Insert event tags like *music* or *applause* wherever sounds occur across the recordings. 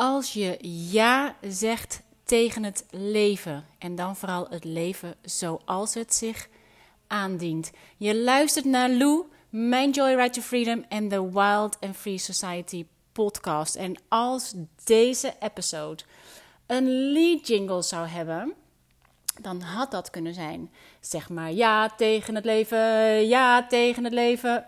Als je ja zegt tegen het leven en dan vooral het leven zoals het zich aandient. Je luistert naar Lou, mijn Joyride to Freedom en de Wild and Free Society podcast. En als deze episode een lead jingle zou hebben, dan had dat kunnen zijn. Zeg maar ja tegen het leven, ja tegen het leven.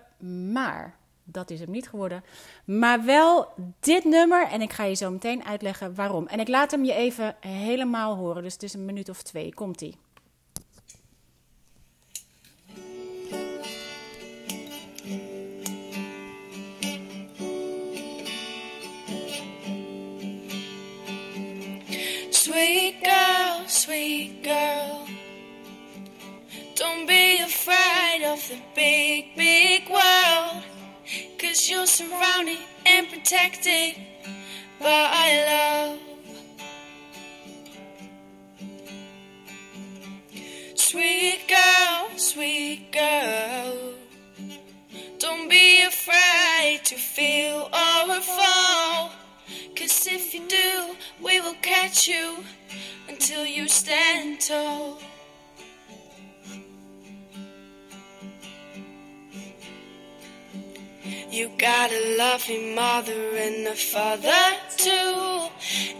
Maar dat is hem niet geworden. Maar wel dit nummer. En ik ga je zo meteen uitleggen waarom. En ik laat hem je even helemaal horen. Dus het is een minuut of twee. Komt-ie. Sweet girl, sweet girl. Don't be afraid of the big, big world. Cause you're surrounded and protected by love. Sweet girl, sweet girl. Don't be afraid to feel or fall. Cause if you do, we will catch you until you stand tall. You got a loving mother and a father too.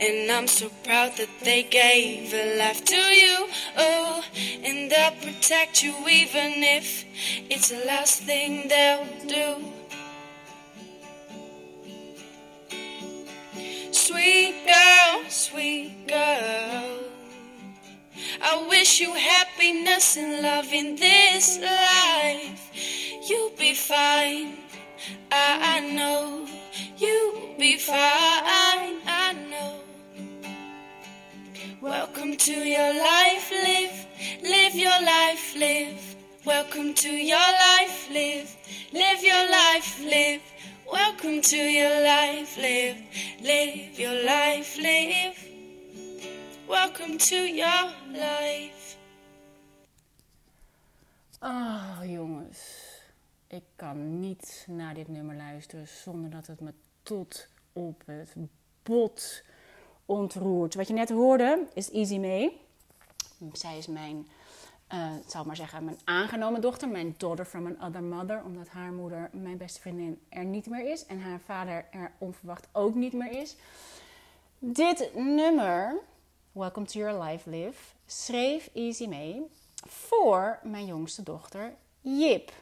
And I'm so proud that they gave a life to you. Oh, and they'll protect you even if it's the last thing they'll do. Sweet girl, sweet girl. I wish you happiness and love in this life. You'll be fine. I, know you'll be fine. I know. Welcome to your life, live, live your life, live. Welcome to your life, live, live your life, live. Welcome to your life, live, live your life, live. Welcome to your life. Ah, oh, jongens. Ik kan niet naar dit nummer luisteren zonder dat het me tot op het bot ontroert. Wat je net hoorde is Easy May. Zij is mijn, uh, zal maar zeggen, mijn aangenomen dochter. Mijn daughter from another mother. Omdat haar moeder, mijn beste vriendin, er niet meer is. En haar vader er onverwacht ook niet meer is. Dit nummer, Welcome to Your Life Live, schreef Easy May voor mijn jongste dochter Jip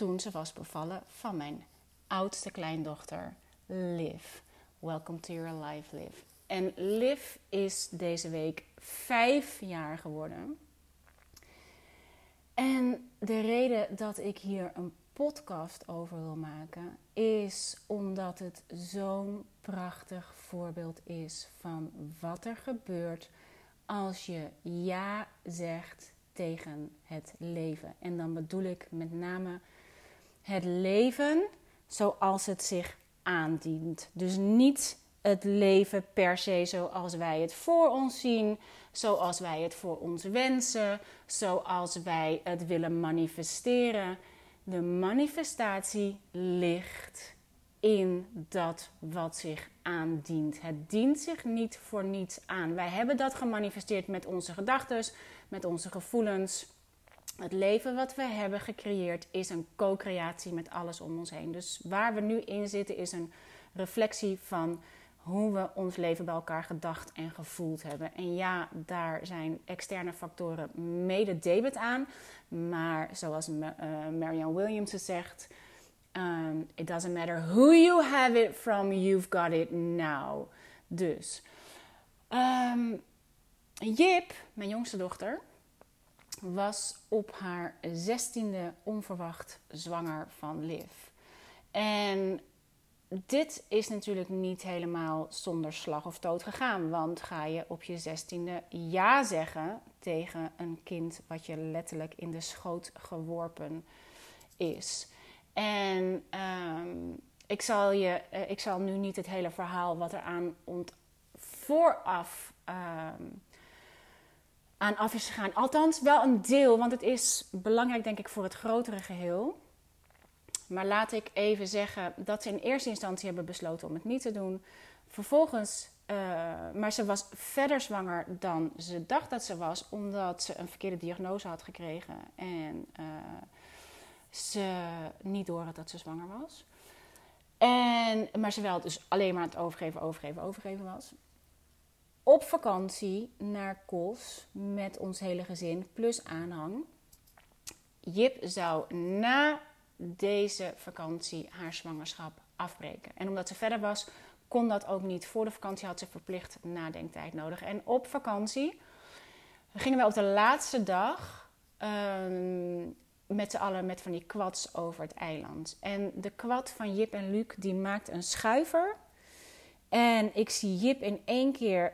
toen ze was bevallen van mijn oudste kleindochter, Liv. Welcome to your life, Liv. En Liv is deze week vijf jaar geworden. En de reden dat ik hier een podcast over wil maken, is omdat het zo'n prachtig voorbeeld is van wat er gebeurt als je ja zegt tegen het leven. En dan bedoel ik met name het leven zoals het zich aandient. Dus niet het leven per se zoals wij het voor ons zien, zoals wij het voor ons wensen, zoals wij het willen manifesteren. De manifestatie ligt in dat wat zich aandient. Het dient zich niet voor niets aan. Wij hebben dat gemanifesteerd met onze gedachten, met onze gevoelens het leven wat we hebben gecreëerd is een co-creatie met alles om ons heen. Dus waar we nu in zitten is een reflectie van hoe we ons leven bij elkaar gedacht en gevoeld hebben. En ja, daar zijn externe factoren mede debet aan. Maar zoals uh, Marianne Williams zegt, um, it doesn't matter who you have it from, you've got it now. Dus, um, Jip, mijn jongste dochter, was op haar zestiende onverwacht zwanger van Liv. En dit is natuurlijk niet helemaal zonder slag of dood gegaan. Want ga je op je zestiende ja zeggen tegen een kind wat je letterlijk in de schoot geworpen is. En ehm, ik, zal je, eh, ik zal nu niet het hele verhaal wat er aan ont vooraf ehm, aan af is gegaan. Althans, wel een deel, want het is belangrijk, denk ik, voor het grotere geheel. Maar laat ik even zeggen dat ze in eerste instantie hebben besloten om het niet te doen. Vervolgens eh, maar ze was verder zwanger dan ze dacht dat ze was, omdat ze een verkeerde diagnose had gekregen en uh, ze niet door had dat ze zwanger was. En, maar ze wel dus alleen maar aan het overgeven, overgeven, overgeven was. Op vakantie naar Kos met ons hele gezin plus aanhang. Jip zou na deze vakantie haar zwangerschap afbreken. En omdat ze verder was, kon dat ook niet. Voor de vakantie had ze verplicht nadenktijd nodig. En op vakantie gingen we op de laatste dag um, met z'n allen met van die kwads over het eiland. En de kwad van Jip en Luc die maakt een schuiver. En ik zie Jip in één keer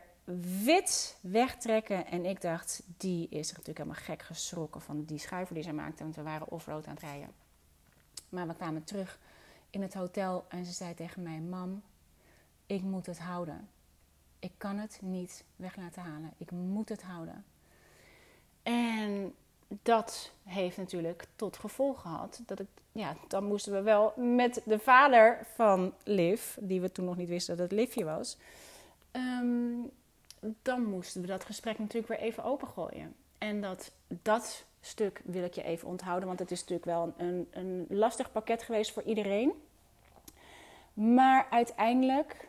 wit wegtrekken. En ik dacht, die is natuurlijk helemaal gek geschrokken van die schuiver die zij maakte. Want we waren offroad aan het rijden. Maar we kwamen terug in het hotel en ze zei tegen mij: Mam, ik moet het houden. Ik kan het niet weg laten halen. Ik moet het houden. En dat heeft natuurlijk tot gevolg gehad dat ik, ja, dan moesten we wel met de vader van Liv, die we toen nog niet wisten dat het Livje was, ehm, dan moesten we dat gesprek natuurlijk weer even opengooien. En dat, dat stuk wil ik je even onthouden, want het is natuurlijk wel een, een lastig pakket geweest voor iedereen. Maar uiteindelijk,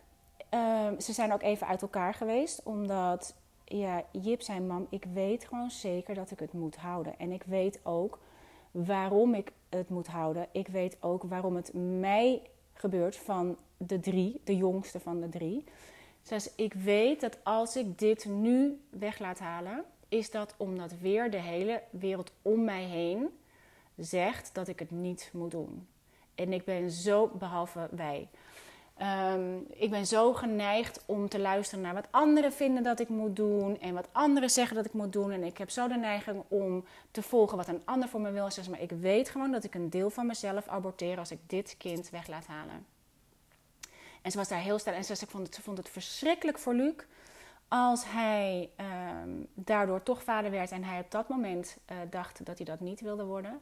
uh, ze zijn ook even uit elkaar geweest, omdat ja, Jip zei: Mam, ik weet gewoon zeker dat ik het moet houden. En ik weet ook waarom ik het moet houden. Ik weet ook waarom het mij gebeurt van de drie, de jongste van de drie. Dus ik weet dat als ik dit nu weg laat halen, is dat omdat weer de hele wereld om mij heen zegt dat ik het niet moet doen. En ik ben zo, behalve wij. Um, ik ben zo geneigd om te luisteren naar wat anderen vinden dat ik moet doen. En wat anderen zeggen dat ik moet doen. En ik heb zo de neiging om te volgen wat een ander voor me wil. Zeg maar ik weet gewoon dat ik een deel van mezelf aborteer als ik dit kind weg laat halen. En ze was daar heel sterk. En ze, vond het, ze vond het verschrikkelijk voor Luc. Als hij um, daardoor toch vader werd en hij op dat moment uh, dacht dat hij dat niet wilde worden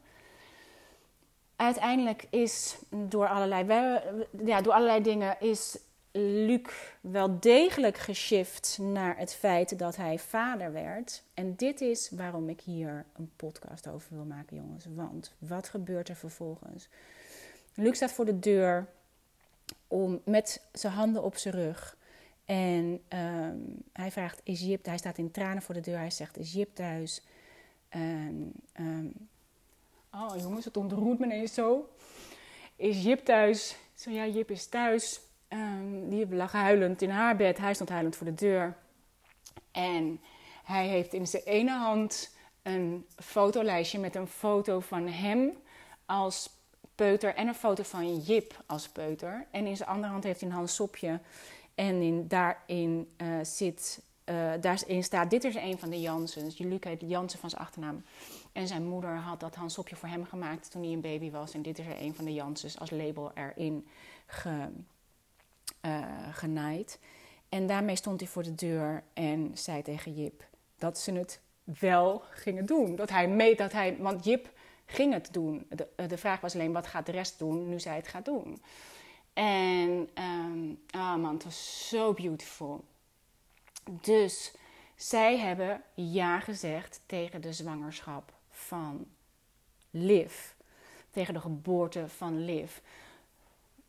uiteindelijk is door allerlei, ja, door allerlei dingen is Luc wel degelijk geshift naar het feit dat hij vader werd. En dit is waarom ik hier een podcast over wil maken, jongens. Want wat gebeurt er vervolgens? Luc staat voor de deur om, met zijn handen op zijn rug. En um, hij vraagt: Is Jip? Hij staat in tranen voor de deur. Hij zegt: Is Jip thuis? En um, Oh jongens, het ontroert me ineens zo. Is Jip thuis? Zo ja, Jip is thuis. Um, die lag huilend in haar bed. Hij stond huilend voor de deur. En hij heeft in zijn ene hand een fotolijstje met een foto van hem als peuter en een foto van Jip als peuter. En in zijn andere hand heeft hij een handsopje. En in, daarin uh, zit, uh, daarin staat, dit is een van de Jansens. Luc heet Jansen van zijn achternaam. En zijn moeder had dat handsopje voor hem gemaakt toen hij een baby was. En dit is er een van de Janssens als label erin ge, uh, genaaid. En daarmee stond hij voor de deur en zei tegen Jip dat ze het wel gingen doen. Dat hij mee, dat hij, want Jip ging het doen. De, de vraag was alleen, wat gaat de rest doen nu zij het gaat doen? En, um, man, het was zo beautiful. Dus zij hebben ja gezegd tegen de zwangerschap van Liv. Tegen de geboorte van Liv.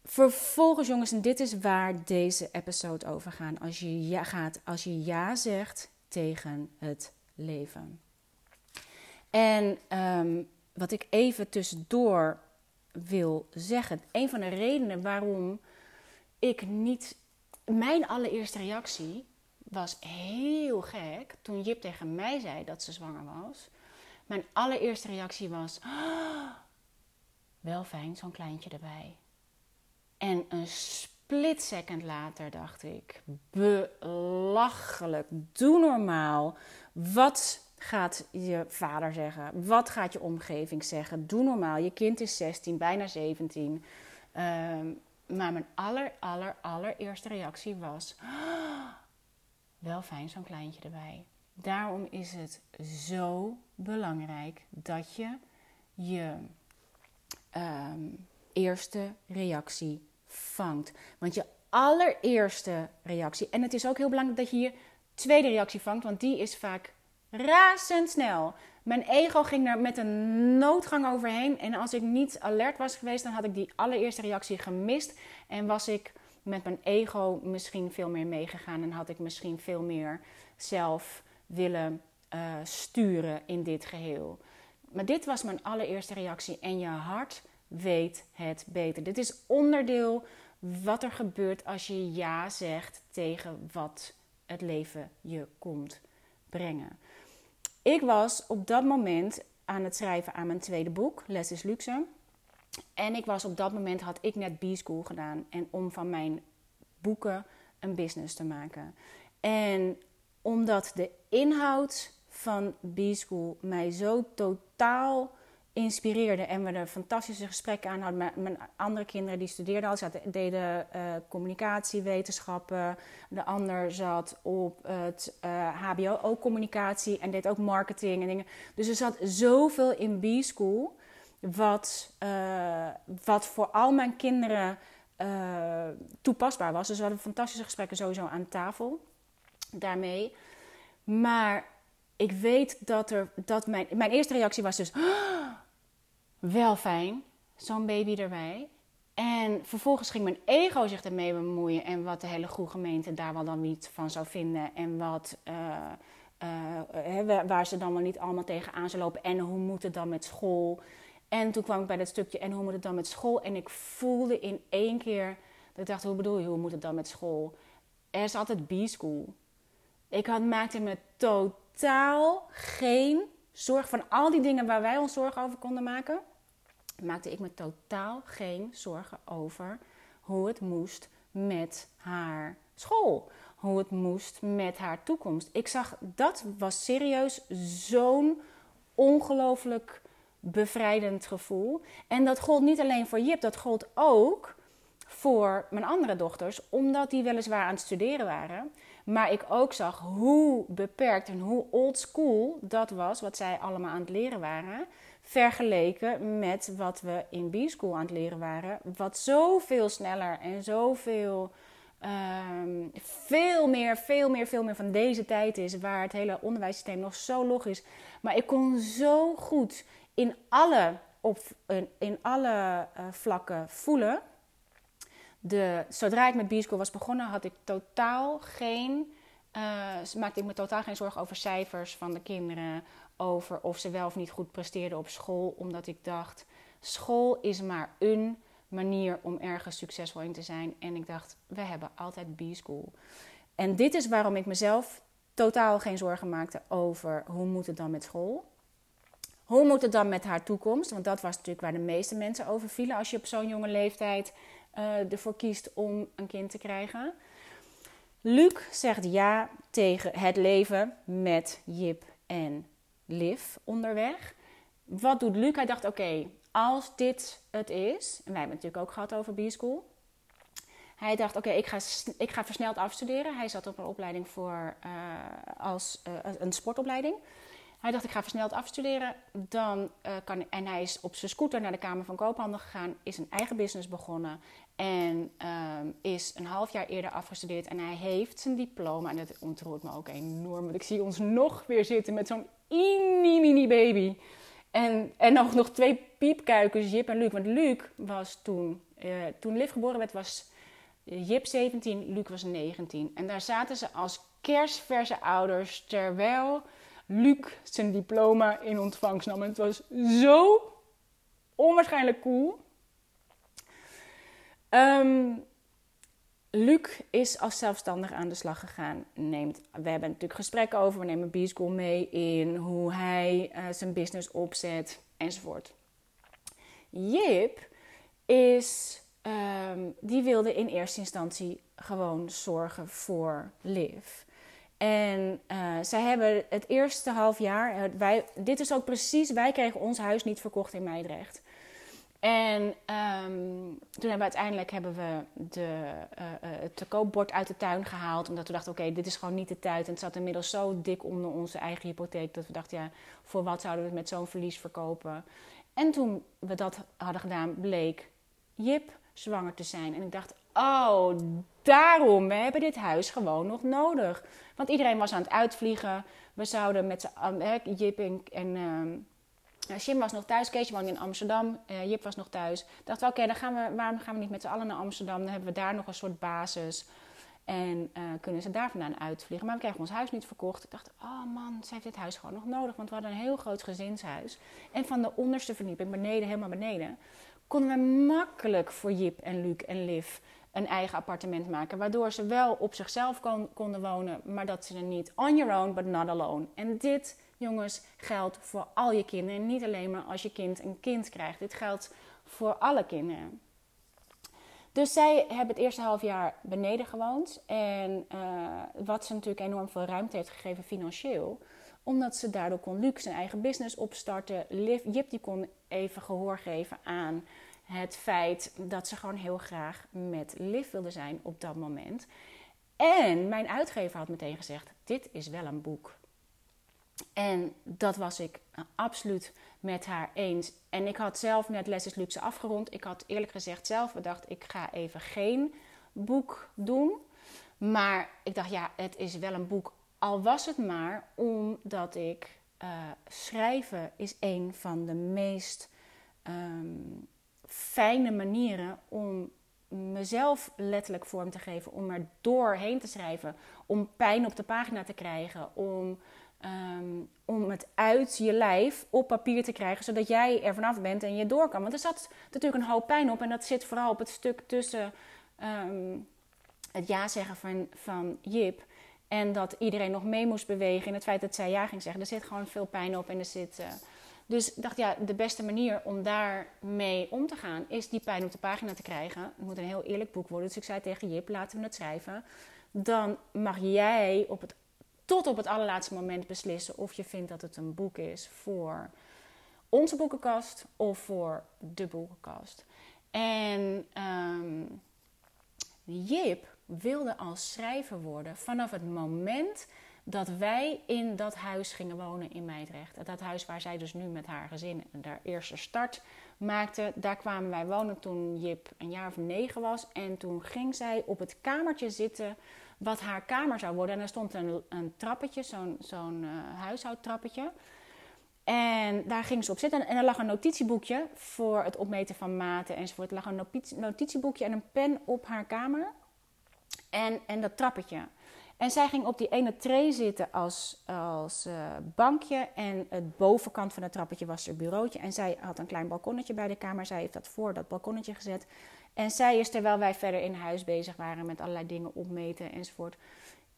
Vervolgens, jongens, en dit is waar deze episode over gaat. Als je ja, gaat, als je ja zegt tegen het leven. En um, wat ik even tussendoor wil zeggen. Een van de redenen waarom ik niet. Mijn allereerste reactie was heel gek toen Jip tegen mij zei dat ze zwanger was. Mijn allereerste reactie was: oh, wel fijn, zo'n kleintje erbij. En een split second later dacht ik: belachelijk, doe normaal. Wat gaat je vader zeggen? Wat gaat je omgeving zeggen? Doe normaal. Je kind is 16, bijna 17. Um, maar mijn aller, aller, allereerste reactie was: oh, wel fijn, zo'n kleintje erbij. Daarom is het zo belangrijk dat je je um, eerste reactie vangt. Want je allereerste reactie, en het is ook heel belangrijk dat je hier tweede reactie vangt, want die is vaak razendsnel. Mijn ego ging er met een noodgang overheen. En als ik niet alert was geweest, dan had ik die allereerste reactie gemist. En was ik met mijn ego misschien veel meer meegegaan. En had ik misschien veel meer zelf willen uh, sturen in dit geheel. Maar dit was mijn allereerste reactie. En je hart weet het beter. Dit is onderdeel wat er gebeurt als je ja zegt tegen wat het leven je komt brengen. Ik was op dat moment aan het schrijven aan mijn tweede boek, Les is Luxe. En ik was op dat moment, had ik net B-School gedaan. En om van mijn boeken een business te maken. En omdat de inhoud van B-School mij zo totaal inspireerde en we er fantastische gesprekken aan hadden. Mijn andere kinderen die studeerden al, zaten, deden uh, communicatiewetenschappen. De ander zat op het HBO eh, ook communicatie en deed ook marketing en dingen. Dus er zat zoveel in B-School wat, uh, wat voor al mijn kinderen toepasbaar was. Dus we hadden fantastische gesprekken sowieso aan tafel daarmee. Maar ik weet dat er dat mijn, mijn eerste reactie was dus wel fijn, zo'n baby erbij. En vervolgens ging mijn ego zich ermee bemoeien en wat de hele goede gemeente daar wel dan niet van zou vinden. En wat, uh, uh, waar ze dan wel niet allemaal tegenaan zou lopen. En hoe moet het dan met school? En toen kwam ik bij dat stukje en hoe moet het dan met school? En ik voelde in één keer dat ik dacht, hoe bedoel je, hoe moet het dan met school? Er is altijd B-school. Ik had, maakte me totaal geen zorg van al die dingen waar wij ons zorgen over konden maken, maakte ik me totaal geen zorgen over hoe het moest met haar school. Hoe het moest met haar toekomst. Ik zag dat was serieus zo'n ongelooflijk bevrijdend gevoel. En dat gold niet alleen voor Jip, dat gold ook voor mijn andere dochters, omdat die weliswaar aan het studeren waren. Maar ik ook zag hoe beperkt en hoe old school dat was, wat zij allemaal aan het leren waren. Vergeleken met wat we in B-school aan het leren waren. Wat zoveel sneller en zoveel. Um, veel meer, veel meer, veel meer van deze tijd is. Waar het hele onderwijssysteem nog zo log is. Maar ik kon zo goed in alle, op, in, alle uh, vlakken voelen de, zodra ik met B-School was begonnen, had ik totaal geen, uh, maakte ik me totaal geen zorgen over cijfers van de kinderen. Over of ze wel of niet goed presteerden op school. Omdat ik dacht, school is maar een manier om ergens succesvol in te zijn. En ik dacht, we hebben altijd B-School. En dit is waarom ik mezelf totaal geen zorgen maakte over hoe moet het dan met school. Hoe moet het dan met haar toekomst? Want dat was natuurlijk waar de meeste mensen over vielen als je op zo'n jonge leeftijd uh, ervoor kiest om een kind te krijgen. Luc zegt ja tegen het leven met Jip en Liv onderweg. Wat doet Luc? Hij dacht: oké, als dit het is, en wij hebben het natuurlijk ook gehad over B-School. Hij dacht: oké, ik, ga, ik ga versneld afstuderen. Hij zat op een opleiding voor uh, als uh, een sportopleiding. Hij dacht, ik ga versneld afstuderen. Dan, uh, kan, en hij is op zijn scooter naar de Kamer van Koophandel gegaan. Is een eigen business begonnen. En um, is een half jaar eerder afgestudeerd. En hij heeft zijn diploma. En dat ontroert me ook enorm. Want ik zie ons nog weer zitten met zo'n mini baby. En, en nog, nog twee piepkuikens, Jip en Luc. Want Luc was toen, uh, toen Liv geboren werd, was Jip 17, Luc was 19. En daar zaten ze als kerstverse ouders. Terwijl Luc zijn diploma in ontvangst nam. En het was zo onwaarschijnlijk cool. Um, Luc is als zelfstandig aan de slag gegaan. Neemt, we hebben natuurlijk gesprekken over. We nemen B-School mee in hoe hij uh, zijn business opzet enzovoort. Jip is, um, die wilde in eerste instantie gewoon zorgen voor Liv. En uh, zij hebben het eerste half jaar, wij, dit is ook precies, wij kregen ons huis niet verkocht in Meidrecht. En um, toen hebben we uiteindelijk hebben we de, uh, het te koopbord uit de tuin gehaald. Omdat we dachten, oké, dit is gewoon niet de tijd. En het zat inmiddels zo dik onder onze eigen hypotheek. Dat we dachten, ja, voor wat zouden we het met zo'n verlies verkopen? En toen we dat hadden gedaan, bleek Jip zwanger te zijn. En ik dacht, oh, daarom, we hebben dit huis gewoon nog nodig. Want iedereen was aan het uitvliegen. We zouden met z'n Jip en, en uh, Jim was nog thuis. Keesje woonde in Amsterdam. Uh, Jip was nog thuis. Dachten we, oké, dan gaan we, waarom gaan we niet met z'n allen naar Amsterdam? Dan hebben we daar nog een soort basis. En uh, kunnen ze daar vandaan uitvliegen. Maar we kregen ons huis niet verkocht. Ik dacht, oh man, ze heeft dit huis gewoon nog nodig. Want we hadden een heel groot gezinshuis. En van de onderste verdieping, beneden, helemaal beneden... konden we makkelijk voor Jip en Luc en Liv een eigen appartement maken. Waardoor ze wel op zichzelf kon, konden wonen, maar dat ze er niet on your own, but not alone. En dit, jongens, geldt voor al je kinderen. En niet alleen maar als je kind een kind krijgt. Dit geldt voor alle kinderen. Dus zij hebben het eerste half jaar beneden gewoond. En uh, wat ze natuurlijk enorm veel ruimte heeft gegeven financieel. Omdat ze daardoor kon Luc zijn eigen business opstarten. Jip die kon even gehoor geven aan het feit dat ze gewoon heel graag met Liv wilde zijn op dat moment. En mijn uitgever had meteen gezegd: Dit is wel een boek. En dat was ik absoluut met haar eens. En ik had zelf net Les Luxe afgerond. Ik had eerlijk gezegd zelf bedacht: ik ga even geen boek doen. Maar ik dacht, ja, het is wel een boek. Al was het maar omdat ik uh, schrijven is een van de meest um, fijne manieren om mezelf letterlijk vorm te geven, om er doorheen te schrijven, om pijn op de pagina te krijgen, om, um, om het uit je lijf op papier te krijgen, zodat jij er vanaf bent en je door kan. Want er zat natuurlijk een hoop pijn op en dat zit vooral op het stuk tussen um, het ja zeggen van, van Jip en dat iedereen nog mee moest bewegen en het feit dat zij ja ging zeggen. Er zit gewoon veel pijn op en er zit. Uh, dus ik dacht, ja, de beste manier om daarmee om te gaan is die pijn op de pagina te krijgen. Het moet een heel eerlijk boek worden. Dus ik zei tegen Jip, laten we het schrijven. Dan mag jij op het, tot op het allerlaatste moment beslissen of je vindt dat het een boek is voor onze boekenkast of voor de boekenkast. En um, Jip wilde als schrijver worden vanaf het moment dat wij in dat huis gingen wonen in Meidrecht. Dat huis waar zij dus nu met haar gezin haar eerste start maakte. Daar kwamen wij wonen toen Jip een jaar of negen was. En toen ging zij op het kamertje zitten wat haar kamer zou worden. En er stond een, een trappetje, zo'n zo'n uh, huishoudtrappetje. En daar ging ze op zitten. En er lag een notitieboekje voor het opmeten van maten enzovoort. Er lag een notitieboekje en een pen op haar kamer. En, en dat trappetje. En zij ging op die ene tray zitten als, als uh, bankje. En het bovenkant van het trappetje was haar bureautje. En zij had een klein balkonnetje bij de kamer. Zij heeft dat voor dat balkonnetje gezet. En zij is, terwijl wij verder in huis bezig waren met allerlei dingen opmeten enzovoort...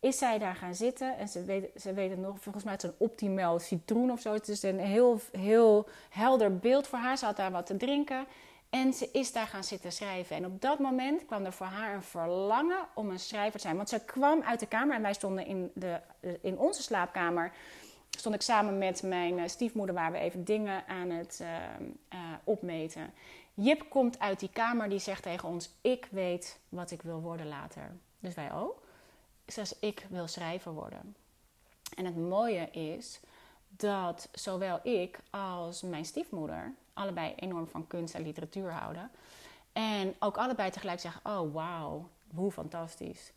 is zij daar gaan zitten. En ze weet, ze weet het nog, volgens mij het is een optimaal citroen of zo. Het is een heel, heel helder beeld voor haar. Ze had daar wat te drinken. En ze is daar gaan zitten schrijven. En op dat moment kwam er voor haar een verlangen om een schrijver te zijn. Want ze kwam uit de kamer en wij stonden in, de, in onze slaapkamer. Stond ik samen met mijn eh, stiefmoeder, waar we even dingen aan het uh, uh, opmeten. Jip komt uit die kamer, die zegt tegen ons: Ik weet wat ik wil worden later. Dus wij ook. Zegt ik wil schrijver worden. En het mooie is dat zowel ik als mijn stiefmoeder allebei enorm van kunst en literatuur houden. En ook allebei tegelijk zeggen: Oh, wauw, hoe fantastisch.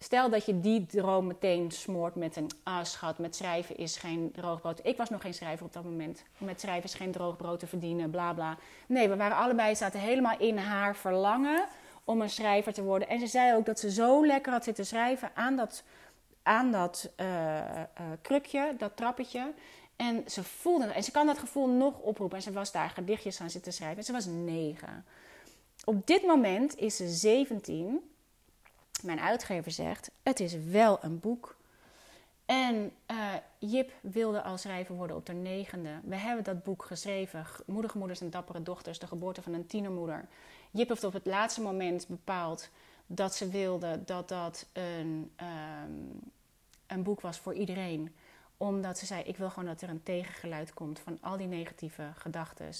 Stel dat je die droom meteen smoort met een ah, schat, met schrijven is geen droogbrood. Ik was nog geen schrijver op dat moment. Met schrijven is geen droogbrood te verdienen, bla bla. Nee, we waren allebei, zaten helemaal in haar verlangen om een schrijver te worden. En ze zei ook dat ze zo lekker had zitten schrijven aan dat, aan dat uh, uh, krukje, dat trappetje. En ze voelde en ze kan dat gevoel nog oproepen. En ze was daar gedichtjes gaan zitten schrijven. En ze was negen. Op dit moment is ze 17. Mijn uitgever zegt: Het is wel een boek. En uh, Jip wilde al schrijver worden op de negende. We hebben dat boek geschreven. Moedige moeders en dappere dochters. De geboorte van een tienermoeder. Jip heeft op het laatste moment bepaald dat ze wilde dat dat een, um, een boek was voor iedereen omdat ze zei: Ik wil gewoon dat er een tegengeluid komt van al die negatieve gedachten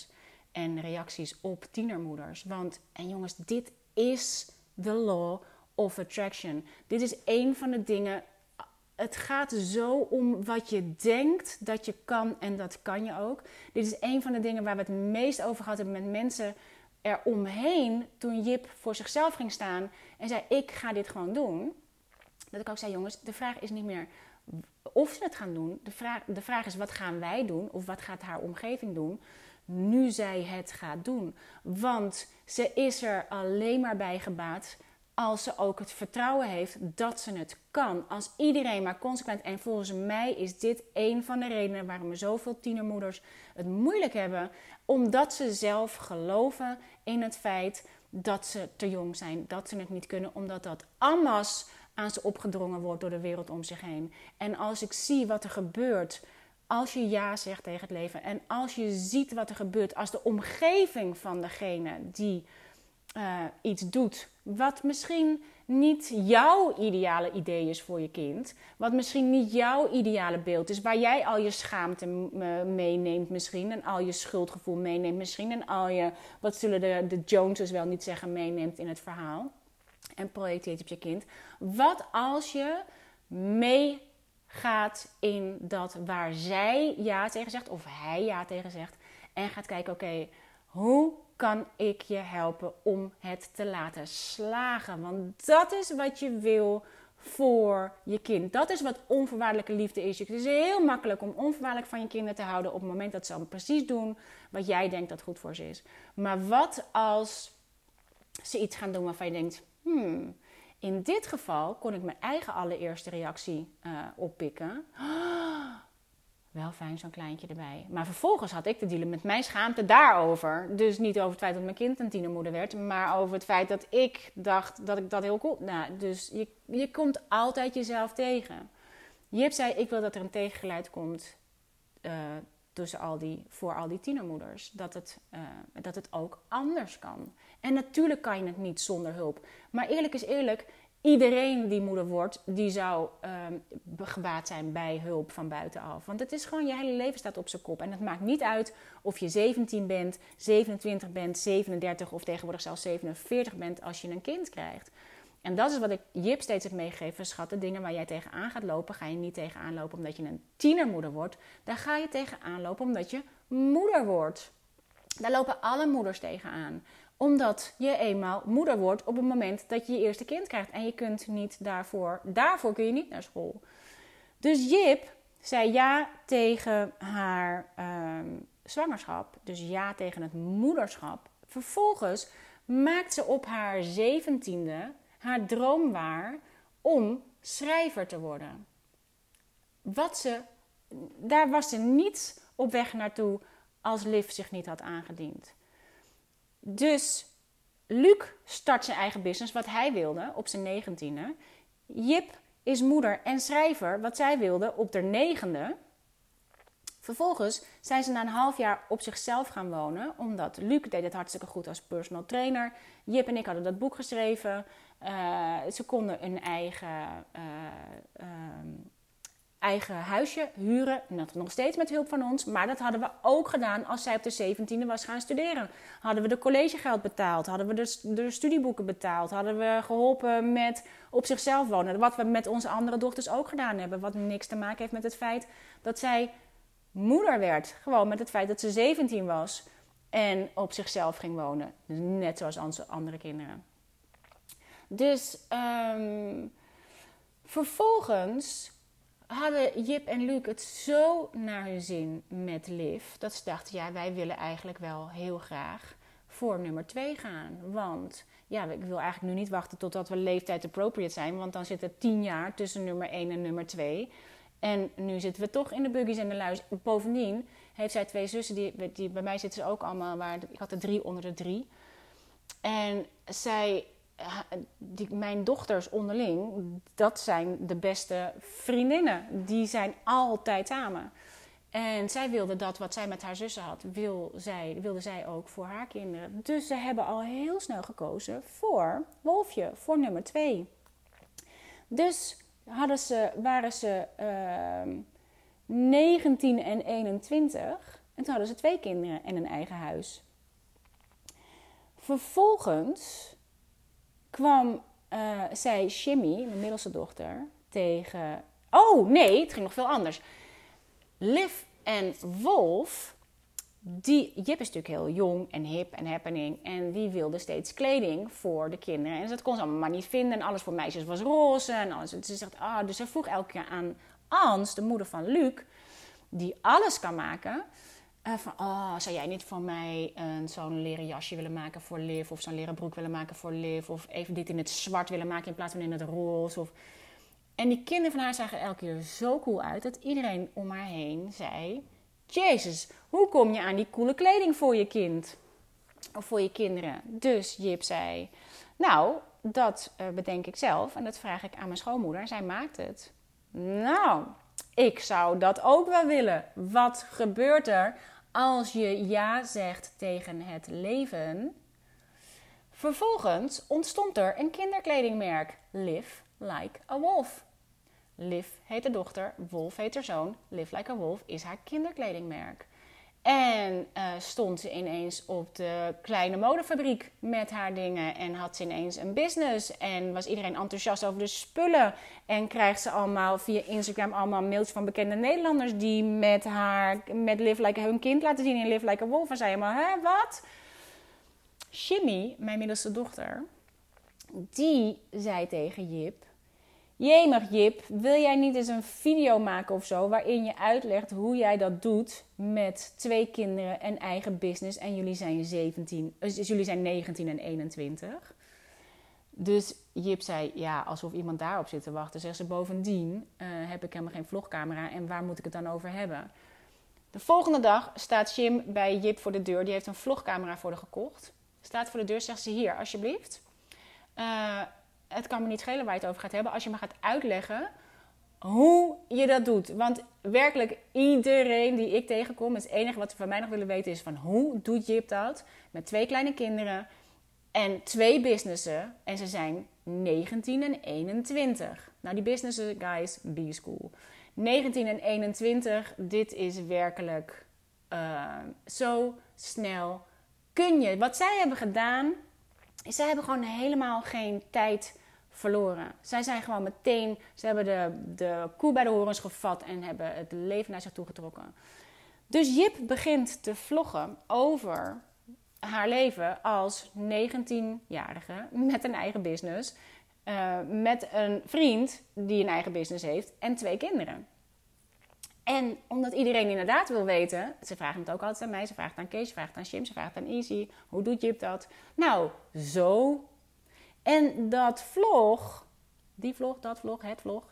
en reacties op tienermoeders. Want, en jongens, dit is the law of attraction. Dit is een van de dingen. Het gaat zo om wat je denkt dat je kan en dat kan je ook. Dit is een van de dingen waar we het meest over gehad hebben met mensen eromheen toen Jip voor zichzelf ging staan en zei: Ik ga dit gewoon doen. Dat ik ook zei: Jongens, de vraag is niet meer of ze het gaan doen. De vraag, de vraag is: wat gaan wij doen? Of wat gaat haar omgeving doen? Nu zij het gaat doen. Want ze is er alleen maar bij gebaat als ze ook het vertrouwen heeft dat ze het kan. Als iedereen maar consequent. En volgens mij is dit een van de redenen waarom zoveel tienermoeders het moeilijk hebben. Omdat ze zelf geloven in het feit dat ze te jong zijn, dat ze het niet kunnen, omdat dat amas aan ze opgedrongen wordt door de wereld om zich heen. En als ik zie wat er gebeurt als je ja zegt tegen het leven en als je ziet wat er gebeurt, als de omgeving van degene die uh, iets doet wat misschien niet jouw ideale idee is voor je kind, wat misschien niet jouw ideale beeld is, waar jij al je schaamte meeneemt misschien en al je schuldgevoel meeneemt misschien en al je, wat zullen de, de Joneses wel niet zeggen, meeneemt in het verhaal en projecteert op je kind. Wat als je meegaat in dat waar zij ja tegen zegt of hij ja tegen zegt en gaat kijken, oké, hoe kan ik je helpen om het te laten slagen? Want dat is wat je wil voor je kind. Dat is wat onvoorwaardelijke liefde is. Het is heel makkelijk om onvoorwaardelijk van je kinderen te houden op het moment dat ze al precies doen wat jij denkt dat goed voor ze is. Maar wat als ze iets gaan doen waarvan je denkt: hmm, in dit geval kon ik mijn eigen allereerste reactie uh, oppikken. *gasps* Wel fijn, zo'n kleintje erbij. Maar vervolgens had ik te dealen met mijn schaamte daarover. Dus niet over het feit dat mijn kind een tienermoeder werd, maar over het feit dat ik dacht dat ik dat heel cool. Nou, dus je, je komt altijd jezelf tegen. Jip zei: Ik wil dat er een tegengeluid komt uh, tussen al die, voor al die tienermoeders. Dat het, uh, dat het ook anders kan. En natuurlijk kan je het niet zonder hulp. Maar eerlijk is eerlijk, iedereen die moeder wordt, die zou um, gebaat zijn bij hulp van buitenaf. Want het is gewoon, je hele leven staat op zijn kop. En het maakt niet uit of je 17 bent, 27 bent, 37 of tegenwoordig zelfs 47 bent als je een kind krijgt. En dat is wat ik Jip steeds heb meegegeven. Schat, dingen waar jij tegenaan gaat lopen, ga je niet tegenaan lopen omdat je een tienermoeder wordt. Daar ga je tegenaan lopen omdat je moeder wordt. Daar lopen alle moeders tegenaan omdat je eenmaal moeder wordt op het moment dat je je eerste kind krijgt. En je kunt niet daarvoor, daarvoor kun je niet naar school. Dus Jip zei ja tegen haar ehm, zwangerschap. Dus ja tegen het moederschap. Vervolgens maakt ze op haar zeventiende haar droom waar om schrijver te worden. Wat ze, daar was ze niet op weg naartoe als Liv zich niet had aangediend. Dus Luc start zijn eigen business, wat hij wilde, op zijn negentiende. Jip is moeder en schrijver, wat zij wilde, op de negende. Vervolgens zijn ze na een half jaar op zichzelf gaan wonen, omdat Luc deed het hartstikke goed als personal trainer. Jip en ik hadden dat boek geschreven. Uh, ze konden een eigen uh, eigen huisje huren. Nog steeds met hulp van ons. Maar dat hadden we ook gedaan als zij op de 17e was gaan studeren. Hadden we de collegegeld betaald. Hadden we de, de studieboeken betaald. Hadden we geholpen met op zichzelf wonen. Wat we met onze andere dochters ook gedaan hebben. Wat niks te maken heeft met het feit dat zij moeder werd. Gewoon met het feit dat ze 17 was. En op zichzelf ging wonen. Net zoals onze andere kinderen. Dus um, vervolgens hadden Jip en Luc het zo naar hun zin met Liv dat ze dachten: ja, wij willen eigenlijk wel heel graag voor nummer 2 gaan. Want ja, ik wil eigenlijk nu niet wachten totdat we leeftijd appropriate zijn, want dan zit er 10 jaar tussen nummer 1 en nummer 2. En nu zitten we toch in de buggies en de luis. Bovendien heeft zij twee zussen, die, die, bij mij zitten ze ook allemaal, waar, ik had er drie onder de drie. En zij die, mijn dochters onderling, dat zijn de beste vriendinnen. Die zijn altijd samen. En zij wilde dat wat zij met haar zussen had, wil zij, wilde zij ook voor haar kinderen. Dus ze hebben al heel snel gekozen voor Wolfje, voor nummer twee. Dus hadden ze, waren ze uh, ehm, 19 en 21 en toen hadden ze twee kinderen en een eigen huis. Vervolgens kwam uh, zij Shimmy, mijn middelste dochter, tegen. Oh nee, het ging nog veel anders. Liv en Wolf die, Jip is natuurlijk heel jong en hip en happening. En die wilde steeds kleding voor de kinderen. En dat kon ze allemaal maar niet vinden. En alles voor meisjes was roze. En alles. Dus ze zegt, ah, dus ze vroeg elke keer aan Ans, de moeder van Luc, die alles kan maken. Uh, van, oh, zou jij niet voor mij een zo'n leren jasje willen maken voor Liv? Of zo'n leren broek willen maken voor Liv? Of even dit in het zwart willen maken in plaats van in het roze? Of... En die kinderen van haar zagen elke keer zo cool uit dat iedereen om haar heen zei: Jezus, hoe kom je aan die coole kleding voor je kind? Of voor je kinderen? Dus Jip zei: Nou, dat uh, bedenk ik zelf en dat vraag ik aan mijn schoonmoeder. Zij maakt het. Nou, ik zou dat ook wel willen. Wat gebeurt er als je ja zegt tegen het leven? Vervolgens ontstond er een kinderkledingmerk, Live Like a Wolf. Liv heet de dochter, Wolf heet de zoon. Live Like a Wolf is haar kinderkledingmerk. En uh, stond ze ineens op de kleine modefabriek met haar dingen. En had ze ineens een business. En was iedereen enthousiast over de spullen. En krijgt ze allemaal via Instagram allemaal mails van bekende Nederlanders. Die met haar, met Live Like hun kind laten zien in Live Like a Wolf. En zei helemaal, hè, wat? Shimmy, mijn middelste dochter, die zei tegen Jip... Jemig Jip, wil jij niet eens een video maken of zo waarin je uitlegt hoe jij dat doet met twee kinderen en eigen business en jullie zijn 17, dus jullie zijn 19 en 21. Dus Jip zei, ja, alsof iemand daarop zit te wachten. Zegt ze, bovendien uh, heb ik helemaal geen vlogcamera en waar moet ik het dan over hebben? De volgende dag staat Jim bij Jip voor de deur. Die heeft een vlogcamera voor de gekocht. Staat voor de deur, zegt ze, hier, alsjeblieft. Uh, het kan me niet schelen waar je het over gaat hebben, als je me gaat uitleggen hoe je dat doet. Want werkelijk iedereen die ik tegenkom, het enige wat ze van mij nog willen weten is van hoe doet Jip dat met twee kleine kinderen en twee businessen en ze zijn 19 en 21. Nou, die businessen, guys, B-school. 19 en 21, dit is werkelijk uh, zo snel kun je. Wat zij hebben gedaan, zij hebben gewoon helemaal geen tijd verloren. Zij zijn gewoon meteen, ze hebben de, de koe bij de horens gevat en hebben het leven naar zich toe getrokken. Dus Jip begint te vloggen over haar leven als 19-jarige met een eigen business. Uh, met een vriend die een eigen business heeft en twee kinderen. En omdat iedereen inderdaad wil weten, ze vragen het ook altijd aan mij, ze vragen aan Kees, ze vragen aan Jim, ze vragen aan Easy. Hoe doet Jip dat? Nou, zo. En dat vlog, die vlog, dat vlog, het vlog,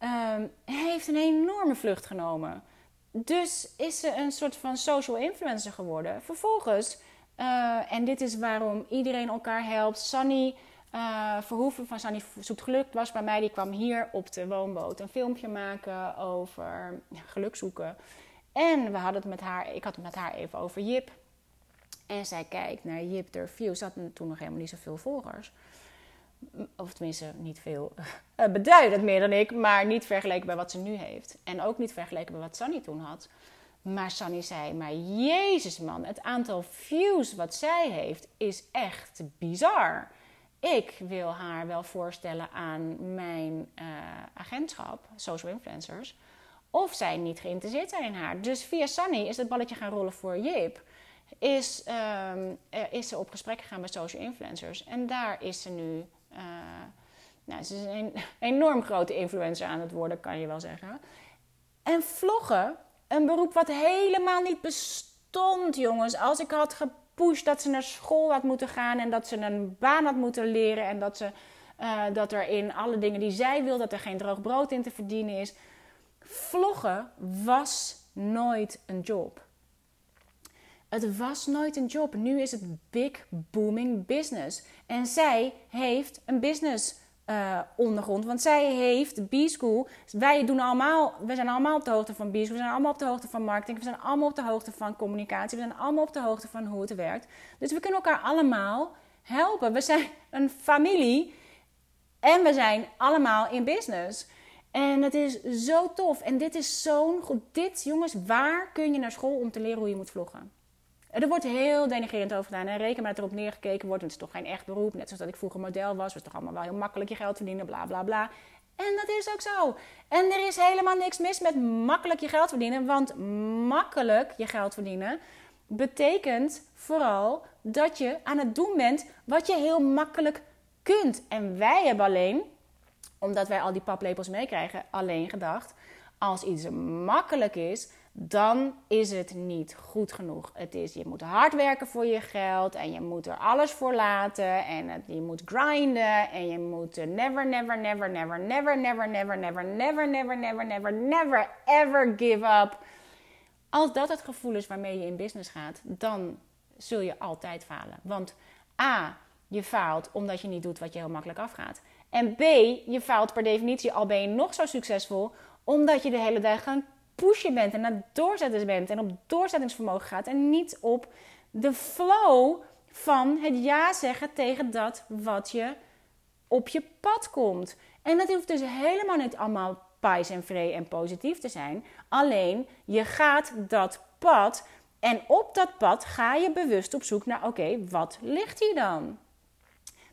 um, heeft een enorme vlucht genomen. Dus is ze een soort van social influencer geworden. Vervolgens, uh, en dit is waarom iedereen elkaar helpt. Sunny uh, Verhoeven van Sunny Zoekt Geluk was bij mij. Die kwam hier op de woonboot een filmpje maken over geluk zoeken. En we hadden het met haar, ik had het met haar even over Jip. En zij kijkt naar Jip de views. Ze had toen nog helemaal niet zoveel volgers. Of tenminste, niet veel. Uh, *laughs* beduidend meer dan ik, maar niet vergeleken bij wat ze nu heeft. En ook niet vergeleken bij wat Sunny toen had. Maar Sunny zei, maar jezus man, het aantal views wat zij heeft is echt bizar ik wil haar wel voorstellen aan mijn uh, agentschap, social influencers, of zij niet geïnteresseerd zijn in haar. Dus via Sunny is het balletje gaan rollen voor Jip. Is, um, is ze op gesprek gegaan met social influencers. En daar is ze nu. Uh, nou, ze is een *laughs* enorm grote influencer aan het worden, kan je wel zeggen. En vloggen, een beroep wat helemaal niet bestond, jongens. Als ik had dat ze naar school had moeten gaan en dat ze een baan had moeten leren en dat, ze, uh, dat er in alle dingen die zij wil, dat er geen droog brood in te verdienen is. Vloggen was nooit een job. Het was nooit een job. Nu is het big booming business. En zij heeft een business uh, ondergrond. Want zij heeft B-School. Wij doen allemaal, we zijn allemaal op de hoogte van B-School. We zijn allemaal op de hoogte van marketing. We zijn allemaal op de hoogte van communicatie. We zijn allemaal op de hoogte van hoe het werkt. Dus we kunnen elkaar allemaal helpen. We zijn een familie. En we zijn allemaal in business. En het is zo tof. En dit is zo'n goed. Dit, jongens, waar kun je naar school om te leren hoe je moet vloggen? Er wordt heel denigrerend over gedaan. En reken maar dat erop neergekeken wordt. Het is toch geen echt beroep. Net zoals dat ik vroeger model was. Was toch allemaal wel heel makkelijk je geld verdienen. Bla bla bla. En dat is ook zo. En er is helemaal niks mis met makkelijk je geld verdienen. Want makkelijk je geld verdienen. betekent vooral dat je aan het doen bent wat je heel makkelijk kunt. En wij hebben alleen, omdat wij al die paplepels meekrijgen, alleen gedacht: als iets makkelijk is, dan is het niet goed genoeg. Het is, je moet hard werken voor je geld en je moet er alles voor laten en je moet grinden en je moet never, never, never, never, never, never, never, never, never, never, never, never, never, ever give up. Als dat het gevoel is waarmee je in business gaat, dan zul je altijd falen. Want A, je faalt omdat je niet doet wat je heel makkelijk afgaat. En B, je faalt per definitie, al ben je nog zo succesvol, omdat je de hele dag pushen bent en aan doorzetters bent en op doorzettingsvermogen gaat en niet op de flow van het ja zeggen tegen dat wat je op je pad komt. En dat hoeft dus helemaal niet allemaal pais en vree en positief te zijn. Alleen je gaat dat pad en op dat pad ga je bewust op zoek naar: oké, wat ligt hier dan?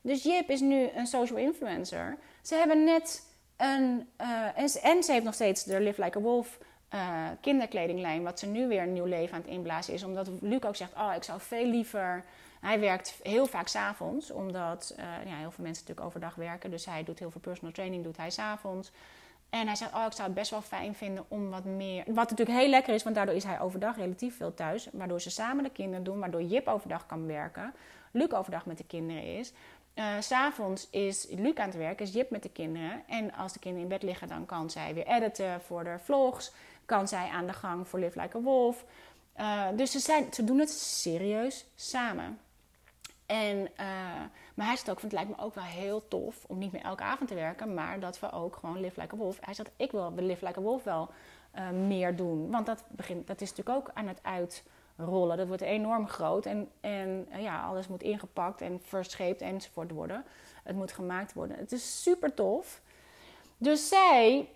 Dus Jip is nu een social influencer. Ze hebben net een. Uh, en, ze heeft nog steeds de Live Like a Wolf uh, kinderkledinglijn. Wat ze nu weer een nieuw leven aan het inblazen is. Omdat Luc ook zegt: Oh, ik zou veel liever. Hij werkt heel vaak s'avonds, omdat uh, ja, heel veel mensen natuurlijk overdag werken. Dus hij doet heel veel personal training, doet hij s'avonds. En hij zegt, oh, ik zou het best wel fijn vinden om wat meer... Wat natuurlijk heel lekker is, want daardoor is hij overdag relatief veel thuis. Waardoor ze samen de kinderen doen, waardoor Jip overdag kan werken. Luc overdag met de kinderen is. Uh, S'avonds is Luc aan het werk, is Jip met de kinderen. En als de kinderen in bed liggen, dan kan zij weer editen voor de vlogs. Kan zij aan de gang voor Live Like a Wolf. Uh, dus ze, zijn, ze doen het serieus samen. En, uh, maar hij zegt ook, van, het lijkt me ook wel heel tof om niet meer elke avond te werken, maar dat we ook gewoon Live Like a Wolf. Hij zegt, ik wil de Live Like a Wolf wel uh, meer doen. Want dat, begint, dat is natuurlijk ook aan het uitrollen. Dat wordt enorm groot en, en ja, alles moet ingepakt en verscheept enzovoort worden. Het moet gemaakt worden. Het is super tof. Dus zij